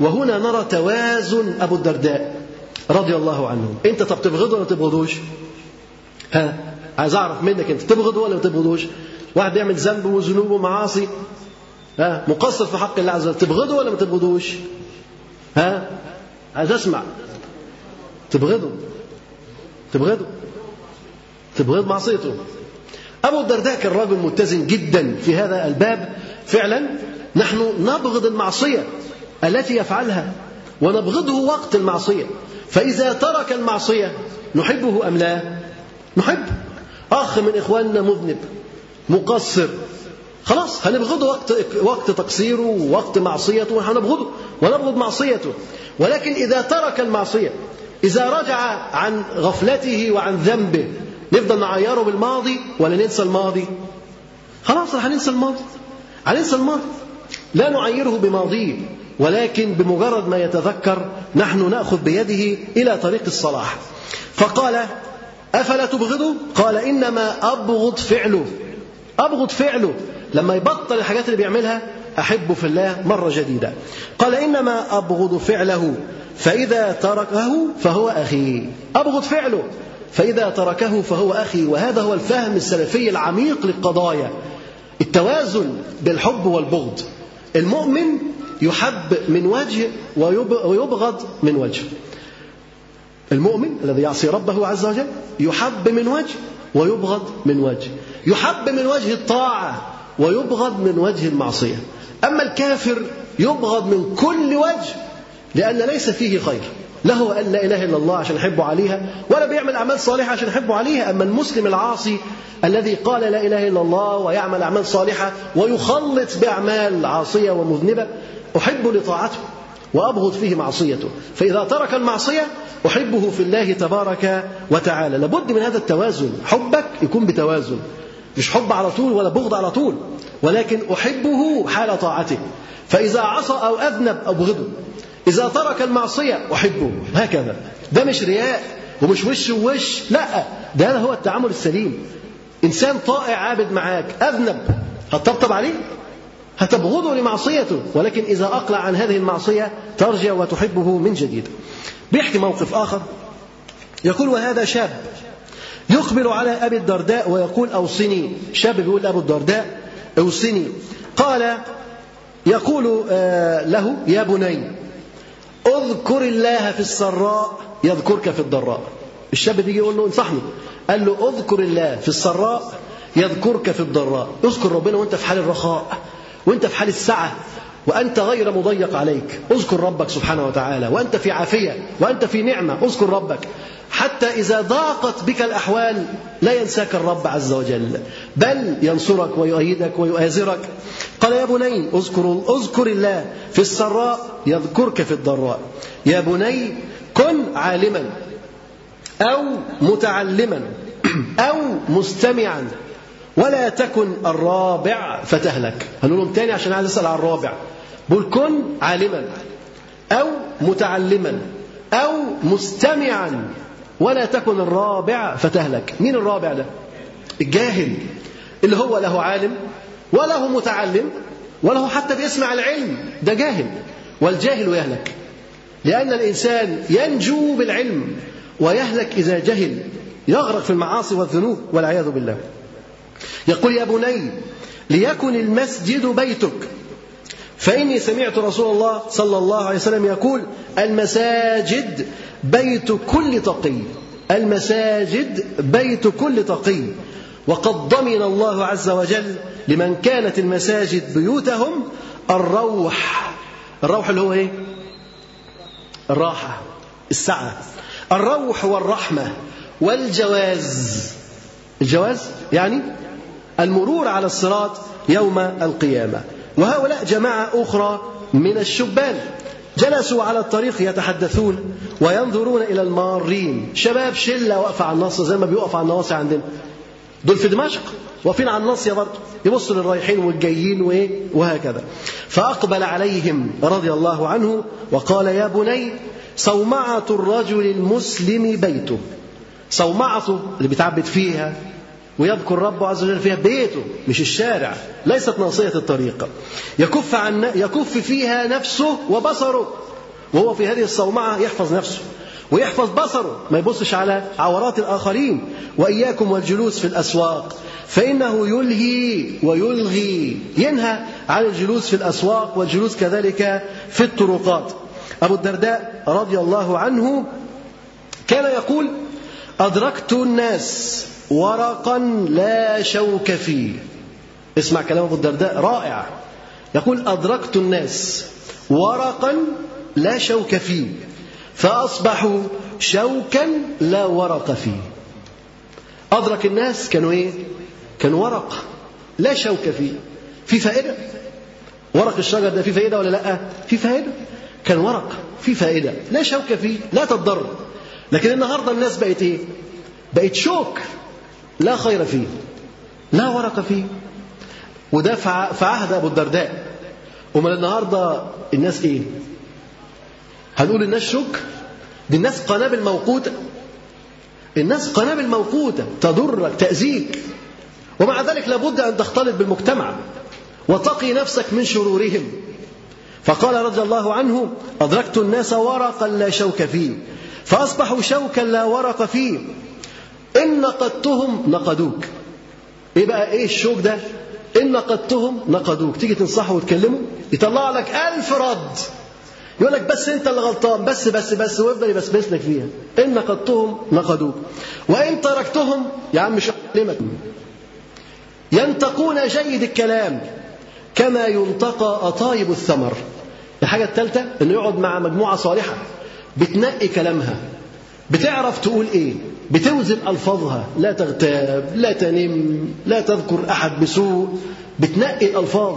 S1: وهنا نرى توازن أبو الدرداء رضي الله عنه أنت طب تبغضه ولا تبغضوش ها عايز اعرف منك انت تبغضه ولا ما تبغضوش واحد بيعمل ذنب وذنوب ومعاصي ها مقصر في حق الله عز وجل تبغضه ولا ما تبغضوش ها عايز اسمع تبغضه تبغضه تبغض معصيته أبو الدرداء كان راجل متزن جدا في هذا الباب فعلا نحن نبغض المعصية التي يفعلها ونبغضه وقت المعصية فإذا ترك المعصية نحبه أم لا نحبه أخ من إخواننا مذنب مقصر خلاص هنبغضه وقت وقت تقصيره ووقت معصيته وهنبغض ونبغض معصيته ولكن إذا ترك المعصية إذا رجع عن غفلته وعن ذنبه نفضل نعيره بالماضي ولا ننسى الماضي خلاص هننسى الماضي هننسى الماضي لا نعيره بماضيه ولكن بمجرد ما يتذكر نحن ناخذ بيده الى طريق الصلاح فقال أفلا تبغضه قال إنما أبغض فعله أبغض فعله لما يبطل الحاجات اللي بيعملها أحب في الله مرة جديدة قال إنما أبغض فعله فإذا تركه فهو أخي أبغض فعله فإذا تركه فهو أخي وهذا هو الفهم السلفي العميق للقضايا التوازن بالحب والبغض المؤمن يحب من وجه ويبغض من وجه المؤمن الذي يعصي ربه عز وجل يحب من وجه ويبغض من وجه يحب من وجه الطاعة ويبغض من وجه المعصية أما الكافر يبغض من كل وجه لأن ليس فيه خير له أن لا إله إلا الله عشان يحبه عليها ولا بيعمل أعمال صالحة عشان يحبه عليها أما المسلم العاصي الذي قال لا إله إلا الله ويعمل أعمال صالحة ويخلط بأعمال عاصية ومذنبة أحب لطاعته وأبغض فيه معصيته فإذا ترك المعصية أحبه في الله تبارك وتعالى لابد من هذا التوازن حبك يكون بتوازن مش حب على طول ولا بغض على طول ولكن أحبه حال طاعته فإذا عصى أو أذنب أبغضه إذا ترك المعصية أحبه هكذا ده مش رياء ومش وش ووش لا ده هو التعامل السليم إنسان طائع عابد معاك أذنب هتطبطب عليه هتبغضه لمعصيته ولكن إذا أقلع عن هذه المعصية ترجع وتحبه من جديد بيحكي موقف آخر يقول وهذا شاب يقبل على أبي الدرداء ويقول أوصني شاب بيقول لأبو الدرداء أوصني قال يقول آه، له يا بني اذكر الله في السراء يذكرك في الضراء الشاب بيجي يقول له انصحني قال له اذكر الله في السراء يذكرك في الضراء اذكر ربنا وانت في حال الرخاء وانت في حال السعة وأنت غير مضيق عليك اذكر ربك سبحانه وتعالى وأنت في عافية وأنت في نعمة اذكر ربك حتى إذا ضاقت بك الأحوال لا ينساك الرب عز وجل بل ينصرك ويؤيدك ويؤازرك قال يا بني اذكر اذكر الله في السراء يذكرك في الضراء يا بني كن عالما أو متعلما أو مستمعا ولا تكن الرابع فتهلك هنقول لهم تاني عشان عايز اسال على الرابع بقول كن عالما او متعلما او مستمعا ولا تكن الرابع فتهلك مين الرابع ده الجاهل اللي هو له عالم وله متعلم وله حتى بيسمع العلم ده جاهل والجاهل يهلك لأن الإنسان ينجو بالعلم ويهلك إذا جهل يغرق في المعاصي والذنوب والعياذ بالله يقول يا بني ليكن المسجد بيتك فإني سمعت رسول الله صلى الله عليه وسلم يقول المساجد بيت كل تقي المساجد بيت كل تقي وقد ضمن الله عز وجل لمن كانت المساجد بيوتهم الروح الروح اللي هو ايه الراحة السعة الروح والرحمة والجواز الجواز يعني المرور على الصراط يوم القيامة وهؤلاء جماعة أخرى من الشبان جلسوا على الطريق يتحدثون وينظرون إلى المارين شباب شلة واقفة على النص زي ما بيقف على النواصي عندنا دول في دمشق واقفين على الناصيه برضه يبصوا للرايحين والجايين وايه وهكذا فاقبل عليهم رضي الله عنه وقال يا بني صومعه الرجل المسلم بيته صومعته اللي بيتعبد فيها ويذكر ربه عز وجل فيها بيته مش الشارع ليست ناصية الطريق يكف عن يكف فيها نفسه وبصره وهو في هذه الصومعة يحفظ نفسه ويحفظ بصره ما يبصش على عورات الآخرين وإياكم والجلوس في الأسواق فإنه يلهي ويلغي ينهى عن الجلوس في الأسواق والجلوس كذلك في الطرقات أبو الدرداء رضي الله عنه كان يقول أدركت الناس ورقا لا شوك فيه اسمع كلام أبو الدرداء رائع يقول أدركت الناس ورقا لا شوك فيه فأصبحوا شوكا لا ورق فيه أدرك الناس كانوا إيه؟ كان ورق لا شوك فيه في فائدة ورق الشجر ده فيه فائدة ولا لأ؟ في فائدة كان ورق في فائدة لا شوك فيه لا تضر لكن النهاردة الناس بقت إيه؟ بقت شوك لا خير فيه لا ورقة فيه وده في عهد أبو الدرداء أمال النهاردة الناس إيه هنقول الناس شك دي الناس قنابل موقوتة الناس قنابل موقوتة تضرك تأذيك ومع ذلك لابد أن تختلط بالمجتمع وتقي نفسك من شرورهم فقال رضي الله عنه أدركت الناس ورقا لا شوك فيه فأصبحوا شوكا لا ورق فيه إن نقدتهم نقدوك إيه بقى إيه الشوك ده إن نقدتهم نقدوك تيجي تنصحه وتكلمه يطلع لك ألف رد يقول لك بس انت اللي غلطان بس بس بس ويفضل يبسبس لك فيها ان نقدتهم نقدوك وان تركتهم يا عم مش كلمه ينتقون جيد الكلام كما ينتقى أطايب الثمر الحاجة الثالثة أنه يقعد مع مجموعة صالحة بتنقي كلامها بتعرف تقول إيه بتوزن ألفاظها لا تغتاب لا تنم لا تذكر أحد بسوء بتنقي الألفاظ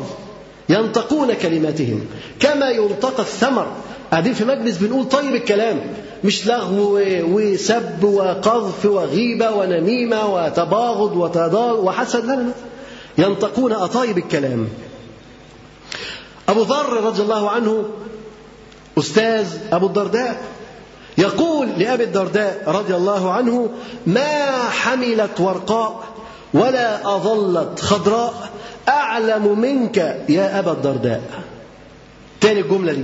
S1: ينطقون كلماتهم كما ينطق الثمر قاعدين في مجلس بنقول طيب الكلام مش لغو وسب وقذف وغيبة ونميمة وتباغض وتضار وحسد لا لا ينطقون أطايب الكلام أبو ذر رضي الله عنه أستاذ أبو الدرداء يقول لأبي الدرداء رضي الله عنه ما حملت ورقاء ولا أظلت خضراء أعلم منك يا أبا الدرداء تاني الجملة دي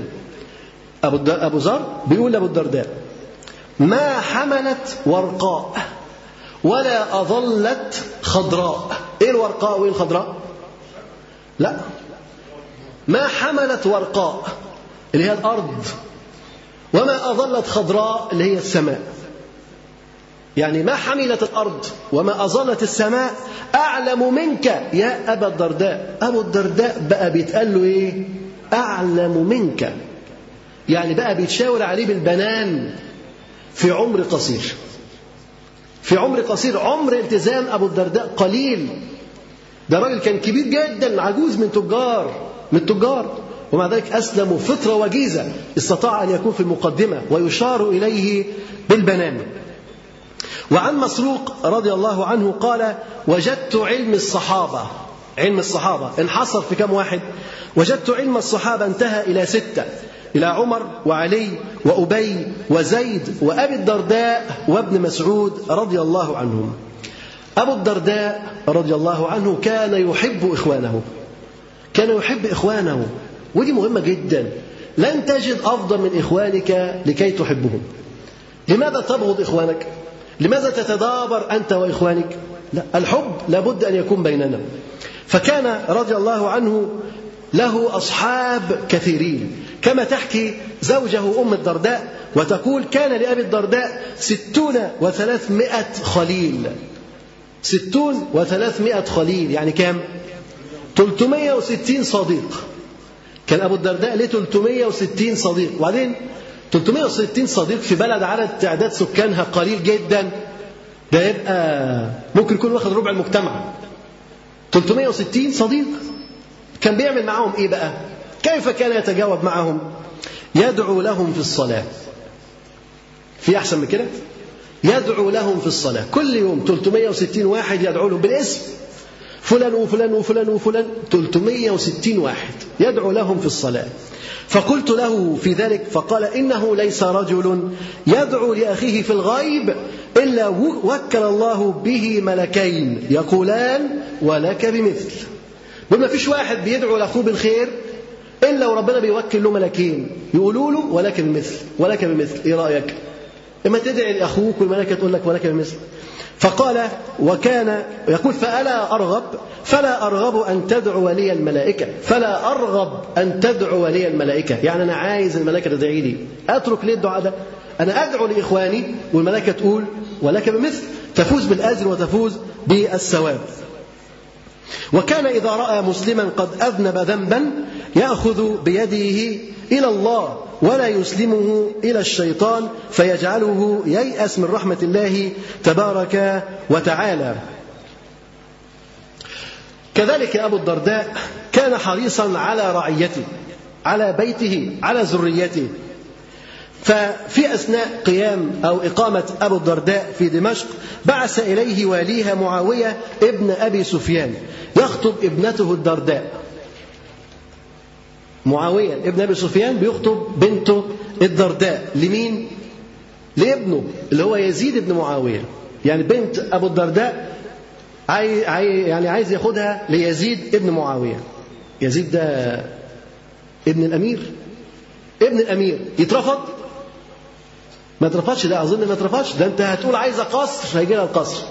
S1: أبو, أبو ذر بيقول لأبو الدرداء ما حملت ورقاء ولا أظلت خضراء إيه الورقاء وإيه الخضراء لا ما حملت ورقاء اللي هي الأرض وما أظلت خضراء اللي هي السماء يعني ما حملت الأرض وما أظلت السماء أعلم منك يا أبا الدرداء أبو الدرداء بقى بيتقال له إيه أعلم منك يعني بقى بيتشاور عليه بالبنان في عمر قصير في عمر قصير عمر التزام أبو الدرداء قليل ده راجل كان كبير جدا عجوز من تجار من التجار ومع ذلك أسلم فطرة وجيزة استطاع أن يكون في المقدمة ويشار إليه بالبنان وعن مسروق رضي الله عنه قال وجدت علم الصحابة علم الصحابة انحصر في كم واحد وجدت علم الصحابة انتهى إلى ستة إلى عمر وعلي وأبي وزيد وأبي الدرداء وابن مسعود رضي الله عنهم أبو الدرداء رضي الله عنه كان يحب إخوانه كان يحب إخوانه ودي مهمة جدا لن تجد أفضل من إخوانك لكي تحبهم لماذا تبغض إخوانك؟ لماذا تتدابر أنت وإخوانك؟ لا الحب لابد أن يكون بيننا فكان رضي الله عنه له أصحاب كثيرين كما تحكي زوجه أم الدرداء وتقول كان لأبي الدرداء ستون وثلاثمائة خليل ستون وثلاثمائة خليل يعني كام؟ 360 صديق كان أبو الدرداء ليه 360 صديق وبعدين 360 صديق في بلد عدد تعداد سكانها قليل جدا ده يبقى ممكن يكون واخد ربع المجتمع 360 صديق كان بيعمل معاهم ايه بقى كيف كان يتجاوب معهم يدعو لهم في الصلاة في أحسن من كده يدعو لهم في الصلاة كل يوم 360 واحد يدعو لهم بالاسم فلان وفلان وفلان وفلان 360 واحد يدعو لهم في الصلاة فقلت له في ذلك فقال إنه ليس رجل يدعو لأخيه في الغيب إلا وكل الله به ملكين يقولان ولك بمثل بما فيش واحد بيدعو لأخوه بالخير إلا وربنا بيوكل له ملكين يقولوا له ولك بمثل ولك بمثل إيه رأيك؟ إما تدعي لأخوك والملكة تقول لك ولك بمثل فقال وكان يقول فألا أرغب فلا أرغب أن تدعو لي الملائكة فلا أرغب أن تدعو لي الملائكة يعني أنا عايز الملائكة تدعي لي أترك لي الدعاء ده أنا أدعو لإخواني والملائكة تقول ولك بمثل تفوز بالأجر وتفوز بالثواب وكان إذا رأى مسلما قد أذنب ذنبا يأخذ بيده إلى الله ولا يسلمه إلى الشيطان فيجعله ييأس من رحمة الله تبارك وتعالى كذلك أبو الدرداء كان حريصا على رعيته على بيته على ذريته ففي أثناء قيام أو إقامة أبو الدرداء في دمشق بعث إليه واليها معاوية ابن أبي سفيان يخطب ابنته الدرداء معاوية ابن أبي سفيان بيخطب بنته الدرداء لمين؟ لابنه اللي هو يزيد بن معاوية يعني بنت أبو الدرداء عاي... يعني عايز ياخدها ليزيد ابن معاوية يزيد ده ابن الأمير ابن الأمير يترفض ما اترفضش لا اظن ما اترفضش ده انت هتقول عايزه قصر هيجي لها القصر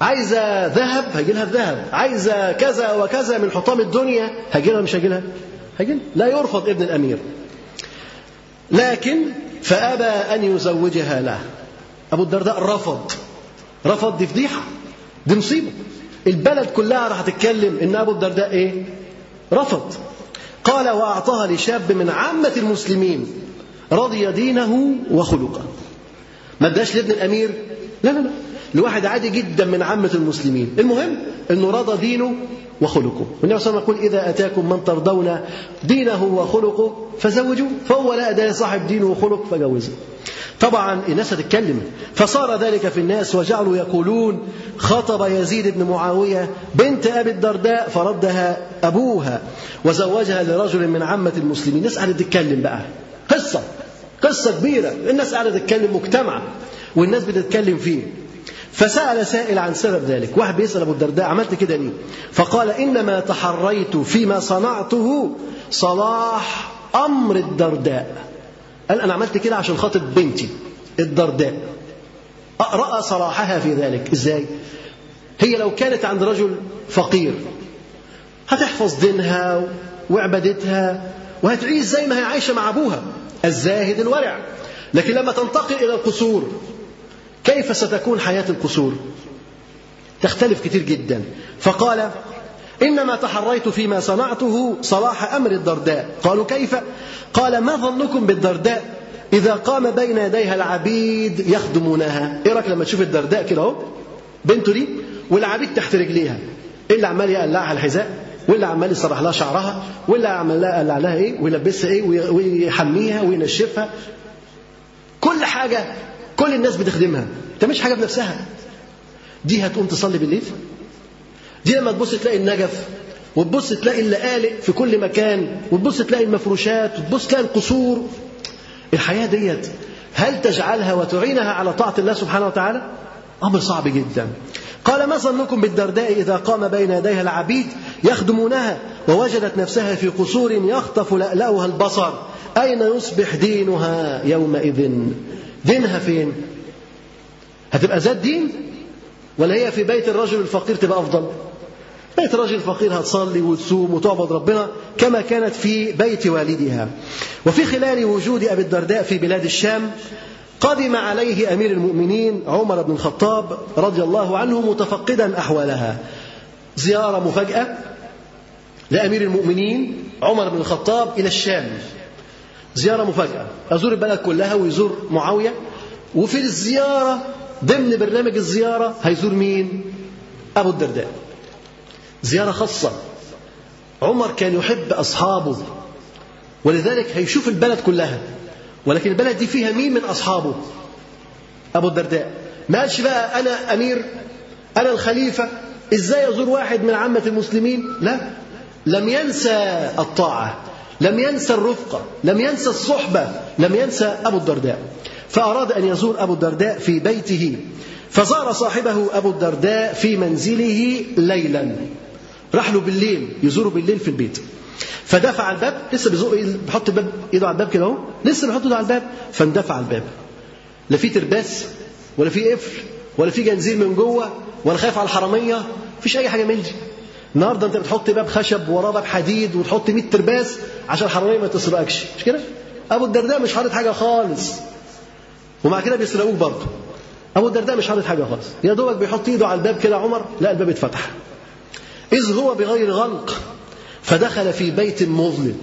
S1: عايزه ذهب هيجي لها الذهب عايزه كذا وكذا من حطام الدنيا هيجي لها مش هيجي لها هيجي لا يرفض ابن الامير لكن فابى ان يزوجها له ابو الدرداء رفض رفض دي فضيحه دي مصيبه البلد كلها راح تتكلم ان ابو الدرداء ايه رفض قال واعطاها لشاب من عامه المسلمين رضي دينه وخلقه ما اداش لابن الامير لا لا لا لواحد عادي جدا من عامة المسلمين المهم أنه رضى دينه وخلقه والنبي صلى الله عليه وسلم يقول إذا أتاكم من ترضون دينه وخلقه فزوجوه فهو لا ده صاحب دينه وخلق فجوزه طبعا الناس هتتكلم فصار ذلك في الناس وجعلوا يقولون خطب يزيد بن معاوية بنت أبي الدرداء فردها أبوها وزوجها لرجل من عامة المسلمين الناس تتكلم بقى قصة قصة كبيرة الناس قاعدة تتكلم مجتمع والناس بتتكلم فيه فسأل سائل عن سبب ذلك واحد بيسأل أبو الدرداء عملت كده ليه فقال إنما تحريت فيما صنعته صلاح أمر الدرداء قال أنا عملت كده عشان خاطر بنتي الدرداء رأى صلاحها في ذلك إزاي هي لو كانت عند رجل فقير هتحفظ دينها وعبادتها وهتعيش زي ما هي عايشة مع أبوها الزاهد الورع لكن لما تنتقل إلى القصور كيف ستكون حياة القصور تختلف كتير جدا فقال إنما تحريت فيما صنعته صلاح أمر الدرداء قالوا كيف؟ قال ما ظنكم بالدرداء إذا قام بين يديها العبيد يخدمونها إيه رأيك لما تشوف الدرداء كده أهو بنته دي والعبيد تحت رجليها إيه اللي عمال يقلعها الحذاء؟ ولا عمال يسرح لها شعرها ولا عمال قلع لها ايه ويلبسها ايه ويحميها وينشفها كل حاجه كل الناس بتخدمها ما تعملش حاجه بنفسها دي هتقوم تصلي بالليل دي لما تبص تلاقي النجف وتبص تلاقي اللقالق في كل مكان وتبص تلاقي المفروشات وتبص تلاقي القصور الحياة ديت هل تجعلها وتعينها على طاعة الله سبحانه وتعالى؟ أمر صعب جدا قال ما ظنكم بالدرداء إذا قام بين يديها العبيد يخدمونها ووجدت نفسها في قصور يخطف لألأها البصر أين يصبح دينها يومئذ دينها فين هتبقى ذات دين ولا هي في بيت الرجل الفقير تبقى أفضل بيت الرجل الفقير هتصلي وتصوم وتعبد ربنا كما كانت في بيت والدها وفي خلال وجود أبي الدرداء في بلاد الشام قدم عليه أمير المؤمنين عمر بن الخطاب رضي الله عنه متفقدا أحوالها زيارة مفاجأة لأمير المؤمنين عمر بن الخطاب إلى الشام زيارة مفاجأة أزور البلد كلها ويزور معاوية وفي الزيارة ضمن برنامج الزيارة هيزور مين؟ أبو الدرداء زيارة خاصة عمر كان يحب أصحابه ولذلك هيشوف البلد كلها ولكن البلد دي فيها مين من أصحابه أبو الدرداء ما قالش بقى أنا أمير أنا الخليفة إزاي أزور واحد من عامة المسلمين لا لم ينسى الطاعة لم ينسى الرفقة لم ينسى الصحبة لم ينسى أبو الدرداء فأراد أن يزور أبو الدرداء في بيته فزار صاحبه أبو الدرداء في منزله ليلا راح له بالليل يزوره بالليل في البيت فدفع الباب لسه بيزق بيحط الباب ايده على الباب كده اهو لسه بيحط ايده على الباب فاندفع الباب لا في ترباس ولا في قفل ولا في جنزير من جوه ولا خايف على الحراميه مفيش اي حاجه من دي النهارده انت بتحط باب خشب وراه باب حديد وتحط 100 ترباس عشان الحراميه ما تسرقكش مش كده ابو الدرداء مش حاطط حاجه خالص ومع كده بيسرقوك برضه ابو الدرداء مش حاطط حاجه خالص يا دوبك بيحط ايده على الباب كده عمر لا الباب اتفتح إذ هو بغير غلق فدخل في بيت مظلم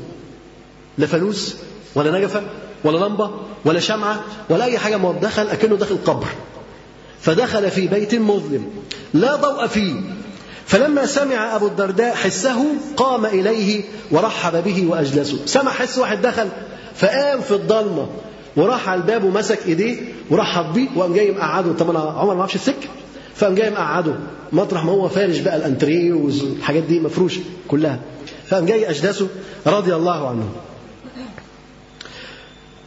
S1: لا فانوس ولا نجفة ولا لمبة ولا شمعة ولا أي حاجة ما دخل أكنه داخل قبر فدخل في بيت مظلم لا ضوء فيه فلما سمع أبو الدرداء حسه قام إليه ورحب به وأجلسه سمع حس واحد دخل فقام في الضلمة وراح على الباب ومسك إيديه ورحب بيه وقام جاي مقعده طب أنا عمر ما أعرفش السكة فقام جاي مقعده مطرح ما هو فارش بقى الانتريه والحاجات دي مفروشه كلها فقام جاي اجلسه رضي الله عنه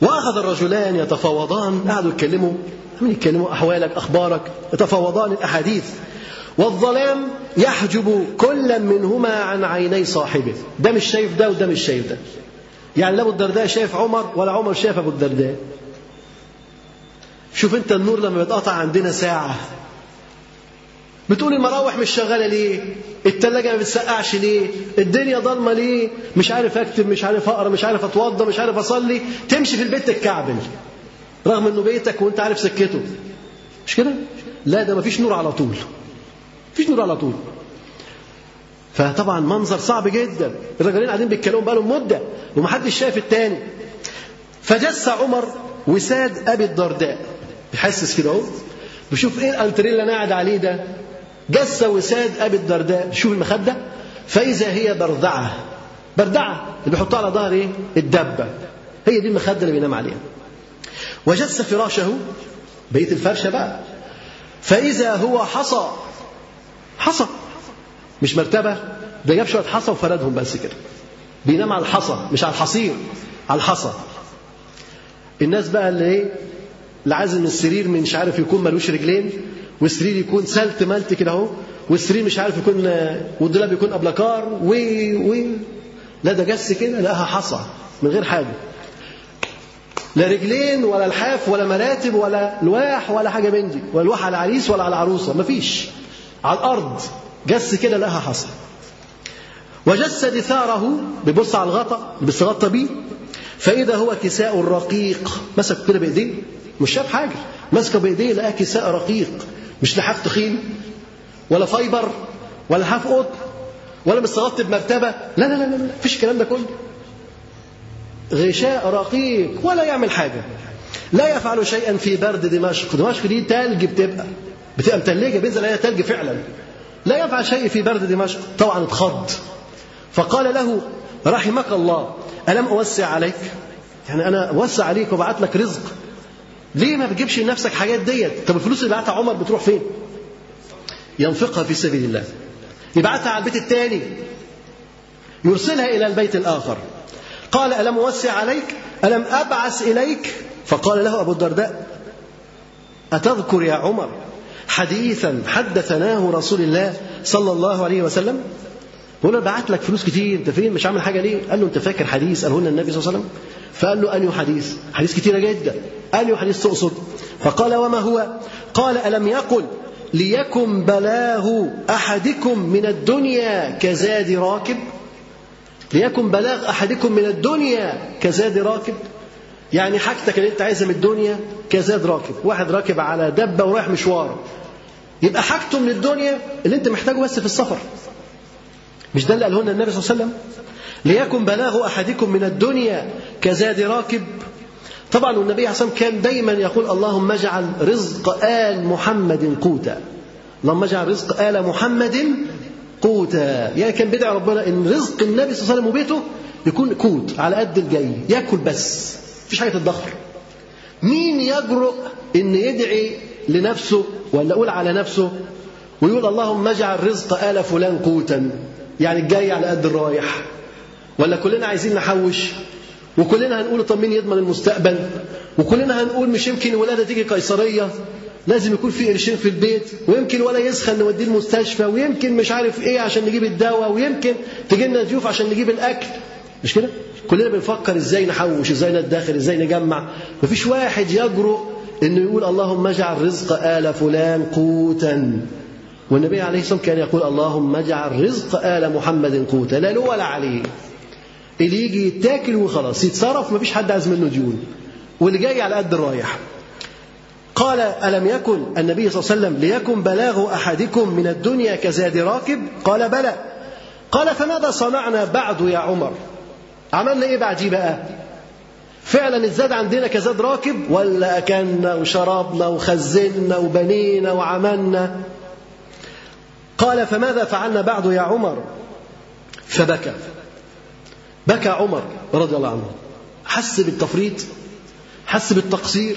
S1: واخذ الرجلان يتفاوضان قعدوا يتكلموا من يتكلموا احوالك اخبارك يتفاوضان الاحاديث والظلام يحجب كلا منهما عن عيني صاحبه ده مش شايف ده وده مش شايف ده يعني لا ابو الدرداء شايف عمر ولا عمر شايف ابو الدرداء شوف انت النور لما بيتقطع عندنا ساعه بتقول المراوح مش شغاله ليه التلاجة ما بتسقعش ليه الدنيا ضلمه ليه مش عارف اكتب مش عارف اقرا مش عارف اتوضى مش عارف اصلي تمشي في البيت تتكعبل رغم انه بيتك وانت عارف سكته مش كده لا ده مفيش نور على طول مفيش نور على طول فطبعا منظر صعب جدا الرجالين قاعدين بيتكلموا بقالهم مده ومحدش شايف التاني فجس عمر وساد ابي الدرداء بيحسس كده اهو بيشوف ايه الألترين اللي انا قاعد عليه ده جس وساد أبي الدرداء شوف المخدة فإذا هي بردعة بردعة اللي بيحطها على ظهر إيه؟ الدبة هي دي المخدة اللي بينام عليها وجس فراشه بقية الفرشة بقى فإذا هو حصى حصى مش مرتبة ده جاب شوية حصى وفردهم بس كده بينام على الحصى مش على الحصير على الحصى الناس بقى اللي ايه اللي عازم السرير من مش عارف يكون ملوش رجلين والسرير يكون سلت ملت كده اهو والسرير مش عارف يكون والدولاب يكون ابلكار و و لا ده جس كده لقاها حصى من غير حاجه لا رجلين ولا لحاف ولا مراتب ولا لواح ولا حاجه من دي ولا لواح على العريس ولا على العروسه مفيش على الارض جس كده لقاها حصى وجس دثاره بيبص على الغطا بيستغطى بيه فاذا هو كساء رقيق مسك كده بايديه مش شاف حاجه ماسكه بايديه لقى كساء رقيق مش لحاف تخين ولا فايبر ولا لحاف قط ولا مستغط بمرتبه لا لا لا لا مفيش الكلام ده كله غشاء رقيق ولا يعمل حاجه لا يفعل شيئا في برد دمشق دمشق دي تلج بتبقى بتبقى متلجه بينزل عليها تلج فعلا لا يفعل شيء في برد دمشق طبعا اتخض فقال له رحمك الله ألم أوسع عليك يعني أنا أوسع عليك وبعت لك رزق ليه ما بتجيبش لنفسك حاجات ديت طب الفلوس اللي بعتها عمر بتروح فين ينفقها في سبيل الله يبعتها على البيت الثاني يرسلها إلى البيت الآخر قال ألم أوسع عليك ألم أبعث إليك فقال له أبو الدرداء أتذكر يا عمر حديثا حدثناه رسول الله صلى الله عليه وسلم بيقول له بعت لك فلوس كتير انت فين مش عامل حاجه ليه؟ قال له انت فاكر حديث قاله لنا النبي صلى الله عليه وسلم؟ فقال له انه حديث؟ حديث كتيره جدا انه حديث تقصد؟ فقال وما هو؟ قال الم يقل ليكن بلاه احدكم من الدنيا كزاد راكب ليكن بلاغ احدكم من الدنيا كزاد راكب يعني حاجتك اللي انت عايزها من الدنيا كزاد راكب واحد راكب على دبه ورايح مشوار يبقى حاجته من الدنيا اللي انت محتاجه بس في السفر مش ده اللي قاله لنا النبي صلى الله عليه وسلم ليكن بلاغ أحدكم من الدنيا كزاد راكب طبعا والنبي عليه الصلاة والسلام كان دايما يقول اللهم اجعل رزق آل محمد قوتا اللهم اجعل رزق آل محمد قوتا يعني كان بدعي ربنا ان رزق النبي صلى الله عليه وسلم وبيته يكون قوت على قد الجاي ياكل بس مفيش حاجه تتدخر مين يجرؤ ان يدعي لنفسه ولا يقول على نفسه ويقول اللهم اجعل رزق آل فلان قوتا يعني الجاي على قد الرايح ولا كلنا عايزين نحوش وكلنا هنقول طب مين يضمن المستقبل وكلنا هنقول مش يمكن الولاده تيجي قيصريه لازم يكون في قرشين في البيت ويمكن ولا يسخن نوديه المستشفى ويمكن مش عارف ايه عشان نجيب الدواء ويمكن تجي لنا ضيوف عشان نجيب الاكل مش كده كلنا بنفكر ازاي نحوش ازاي ندخر ازاي نجمع مفيش واحد يجرؤ انه يقول اللهم اجعل رزق ال فلان قوتا والنبي عليه الصلاة والسلام كان يقول اللهم اجعل رزق آل محمد قوتا لا له ولا عليه اللي يجي يتاكل وخلاص يتصرف ما فيش حد عايز منه ديون واللي جاي على قد الرايح قال ألم يكن النبي صلى الله عليه وسلم ليكن بلاغ أحدكم من الدنيا كزاد راكب قال بلى قال فماذا صنعنا بعد يا عمر عملنا إيه بعديه بقى فعلا الزاد عندنا كزاد راكب ولا أكلنا وشربنا وخزنا وبنينا وعملنا قال فماذا فعلنا بعد يا عمر فبكى بكى عمر رضي الله عنه حس بالتفريط حس بالتقصير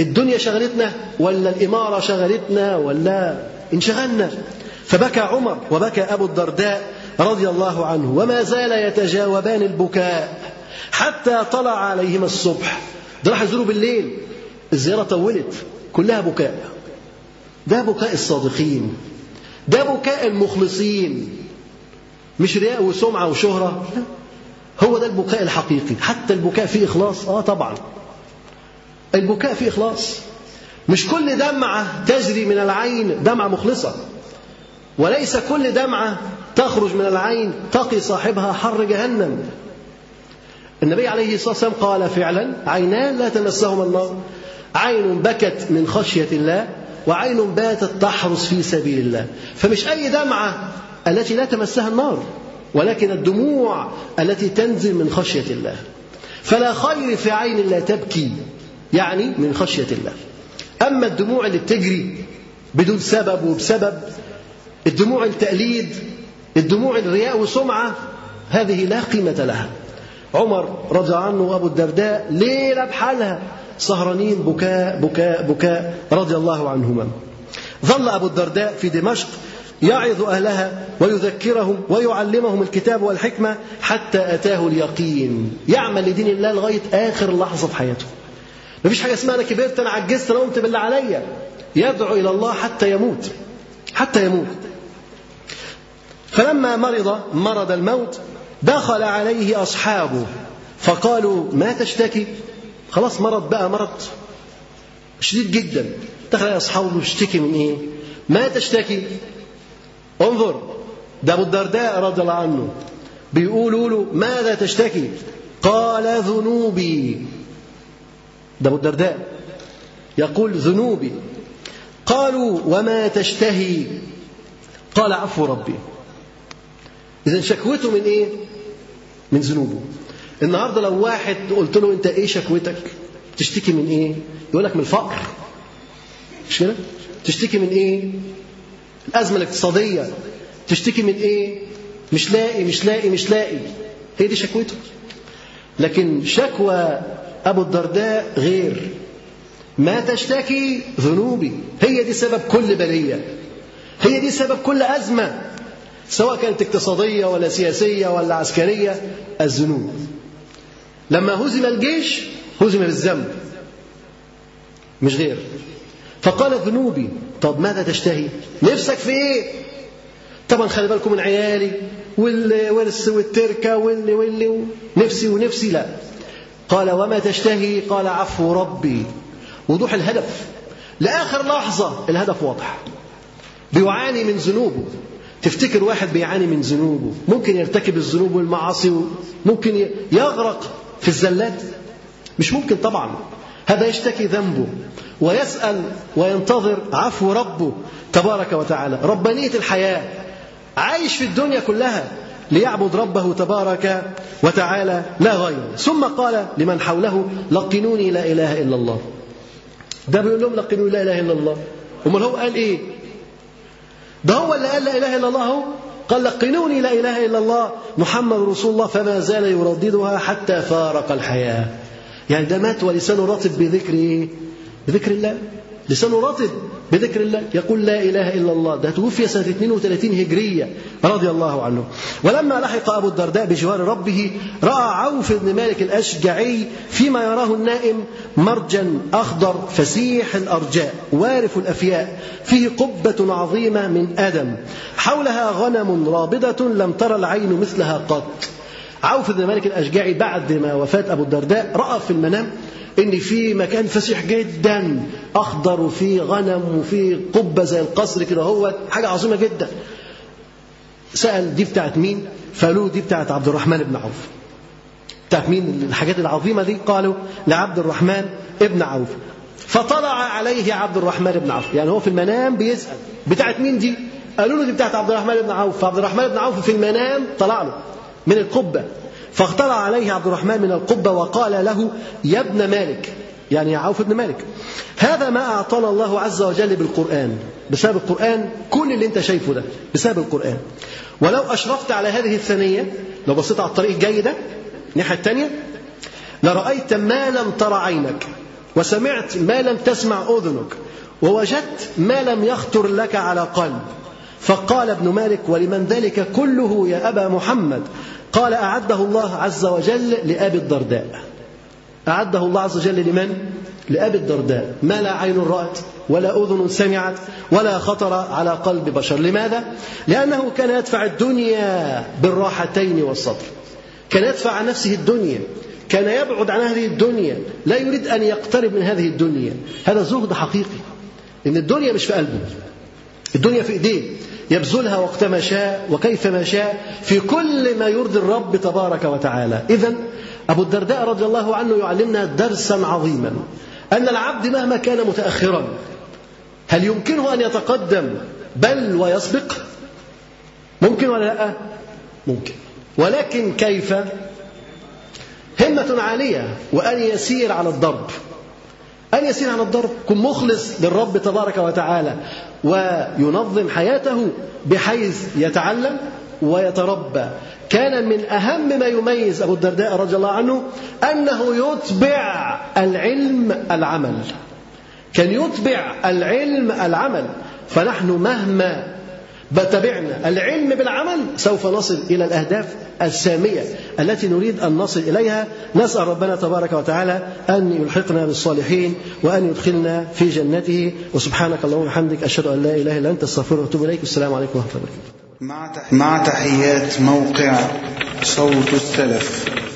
S1: الدنيا شغلتنا ولا الإمارة شغلتنا ولا انشغلنا فبكى عمر وبكى أبو الدرداء رضي الله عنه وما زال يتجاوبان البكاء حتى طلع عليهما الصبح ده راح يزوروا بالليل الزيارة طولت كلها بكاء ده بكاء الصادقين ده بكاء المخلصين مش رياء وسمعة وشهرة لا هو ده البكاء الحقيقي حتى البكاء فيه إخلاص آه طبعا البكاء فيه إخلاص مش كل دمعة تجري من العين دمعة مخلصة وليس كل دمعة تخرج من العين تقي صاحبها حر جهنم النبي عليه الصلاة والسلام قال فعلا عينان لا تمسهما النار عين بكت من خشية الله وعين باتت تحرس في سبيل الله فمش أي دمعة التي لا تمسها النار ولكن الدموع التي تنزل من خشية الله فلا خير في عين لا تبكي يعني من خشية الله أما الدموع اللي بتجري بدون سبب وبسبب الدموع التقليد الدموع الرياء وسمعة هذه لا قيمة لها عمر رضي عنه وأبو الدرداء ليلة بحالها سهرانين بكاء بكاء بكاء رضي الله عنهما ظل أبو الدرداء في دمشق يعظ أهلها ويذكرهم ويعلمهم الكتاب والحكمة حتى أتاه اليقين يعمل لدين الله لغاية آخر لحظة في حياته مفيش حاجة اسمها أنا كبرت أنا عجزت أنا قمت بالله عليا يدعو إلى الله حتى يموت حتى يموت فلما مرض مرض الموت دخل عليه أصحابه فقالوا ما تشتكي خلاص مرض بقى مرض شديد جدا دخل على أصحابه يشتكي من إيه؟ ما تشتكي؟ انظر ده أبو الدرداء رضي الله عنه بيقولوا له ماذا تشتكي؟ قال ذنوبي ده أبو الدرداء يقول ذنوبي قالوا وما تشتهي قال عفو ربي إذا شكوته من إيه؟ من ذنوبه النهارده لو واحد قلت له انت ايه شكوتك تشتكي من ايه يقول لك من الفقر مش كده تشتكي من ايه الازمه الاقتصاديه تشتكي من ايه مش لاقي مش لاقي مش لاقي هي دي شكوته لكن شكوى ابو الدرداء غير ما تشتكي ذنوبي هي دي سبب كل بليه هي دي سبب كل ازمه سواء كانت اقتصاديه ولا سياسيه ولا عسكريه الذنوب لما هزم الجيش هزم بالذنب مش غير فقال ذنوبي طب ماذا تشتهي نفسك في ايه طبعا خلي بالكم من عيالي والورث والتركة واللي واللي نفسي ونفسي لا قال وما تشتهي قال عفو ربي وضوح الهدف لآخر لحظة الهدف واضح بيعاني من ذنوبه تفتكر واحد بيعاني من ذنوبه ممكن يرتكب الذنوب والمعاصي ممكن يغرق في الزلات مش ممكن طبعا هذا يشتكي ذنبه ويسأل وينتظر عفو ربه تبارك وتعالى ربانية الحياة عايش في الدنيا كلها ليعبد ربه تبارك وتعالى لا غير ثم قال لمن حوله لقنوني لا إله إلا الله ده بيقول لهم لقنوني لا إله إلا الله امال هو قال إيه ده هو اللي قال لا إله إلا الله هو قال لقنوني لا إله إلا الله محمد رسول الله فما زال يرددها حتى فارق الحياة يعني ده مات ولسانه رطب بذكر إيه؟ بذكر الله لسانه رطب بذكر الله يقول لا إله إلا الله ده توفي سنة 32 هجرية رضي الله عنه ولما لحق أبو الدرداء بجوار ربه رأى عوف بن مالك الأشجعي فيما يراه النائم مرجا أخضر فسيح الأرجاء وارف الأفياء فيه قبة عظيمة من أدم حولها غنم رابضة لم ترى العين مثلها قط عوف بن مالك الأشجعي بعد ما وفاة أبو الدرداء رأى في المنام إن في مكان فسيح جدا أخضر وفيه غنم وفيه قبة زي القصر كده هو حاجة عظيمة جدا سأل دي بتاعت مين فقالوا دي بتاعت عبد الرحمن بن عوف بتاعت مين الحاجات العظيمة دي قالوا لعبد الرحمن بن عوف فطلع عليه عبد الرحمن بن عوف يعني هو في المنام بيسأل بتاعت مين دي قالوا له دي بتاعت عبد الرحمن بن عوف فعبد الرحمن بن عوف في المنام طلع له من القبة فاخترع عليه عبد الرحمن من القبة وقال له يا ابن مالك يعني عوف بن مالك هذا ما أعطانا الله عز وجل بالقرآن بسبب القرآن كل اللي أنت شايفه ده بسبب القرآن ولو أشرفت على هذه الثانية لو بصيت على الطريق الجاي ده الناحية الثانية لرأيت ما لم تر عينك وسمعت ما لم تسمع أذنك ووجدت ما لم يخطر لك على قلب فقال ابن مالك ولمن ذلك كله يا أبا محمد قال أعده الله عز وجل لأبي الدرداء أعده الله عز وجل لمن؟ لأبي الدرداء ما لا عين رأت ولا أذن سمعت ولا خطر على قلب بشر لماذا؟ لأنه كان يدفع الدنيا بالراحتين والصبر كان يدفع عن نفسه الدنيا كان يبعد عن هذه الدنيا لا يريد أن يقترب من هذه الدنيا هذا زهد حقيقي إن الدنيا مش في قلبه الدنيا في إيديه يبذلها وقتما شاء وكيفما شاء في كل ما يرضي الرب تبارك وتعالى إذا أبو الدرداء رضي الله عنه يعلمنا درسا عظيما أن العبد مهما كان متأخرا هل يمكنه أن يتقدم بل ويسبق ممكن ولا لا ممكن ولكن كيف همة عالية وأن يسير على الضرب أن يسير عن الضرب كن مخلص للرب تبارك وتعالى وينظم حياته بحيث يتعلم ويتربى كان من أهم ما يميز أبو الدرداء رضي الله عنه أنه يتبع العلم العمل كان يتبع العلم العمل فنحن مهما بتبعنا العلم بالعمل سوف نصل إلى الأهداف السامية التي نريد أن نصل إليها نسأل ربنا تبارك وتعالى أن يلحقنا بالصالحين وأن يدخلنا في جنته وسبحانك اللهم وبحمدك أشهد أن لا إله إلا أنت أستغفرك وأتوب إليك والسلام عليكم ورحمة الله وبركاته
S3: مع تحيات موقع صوت السلف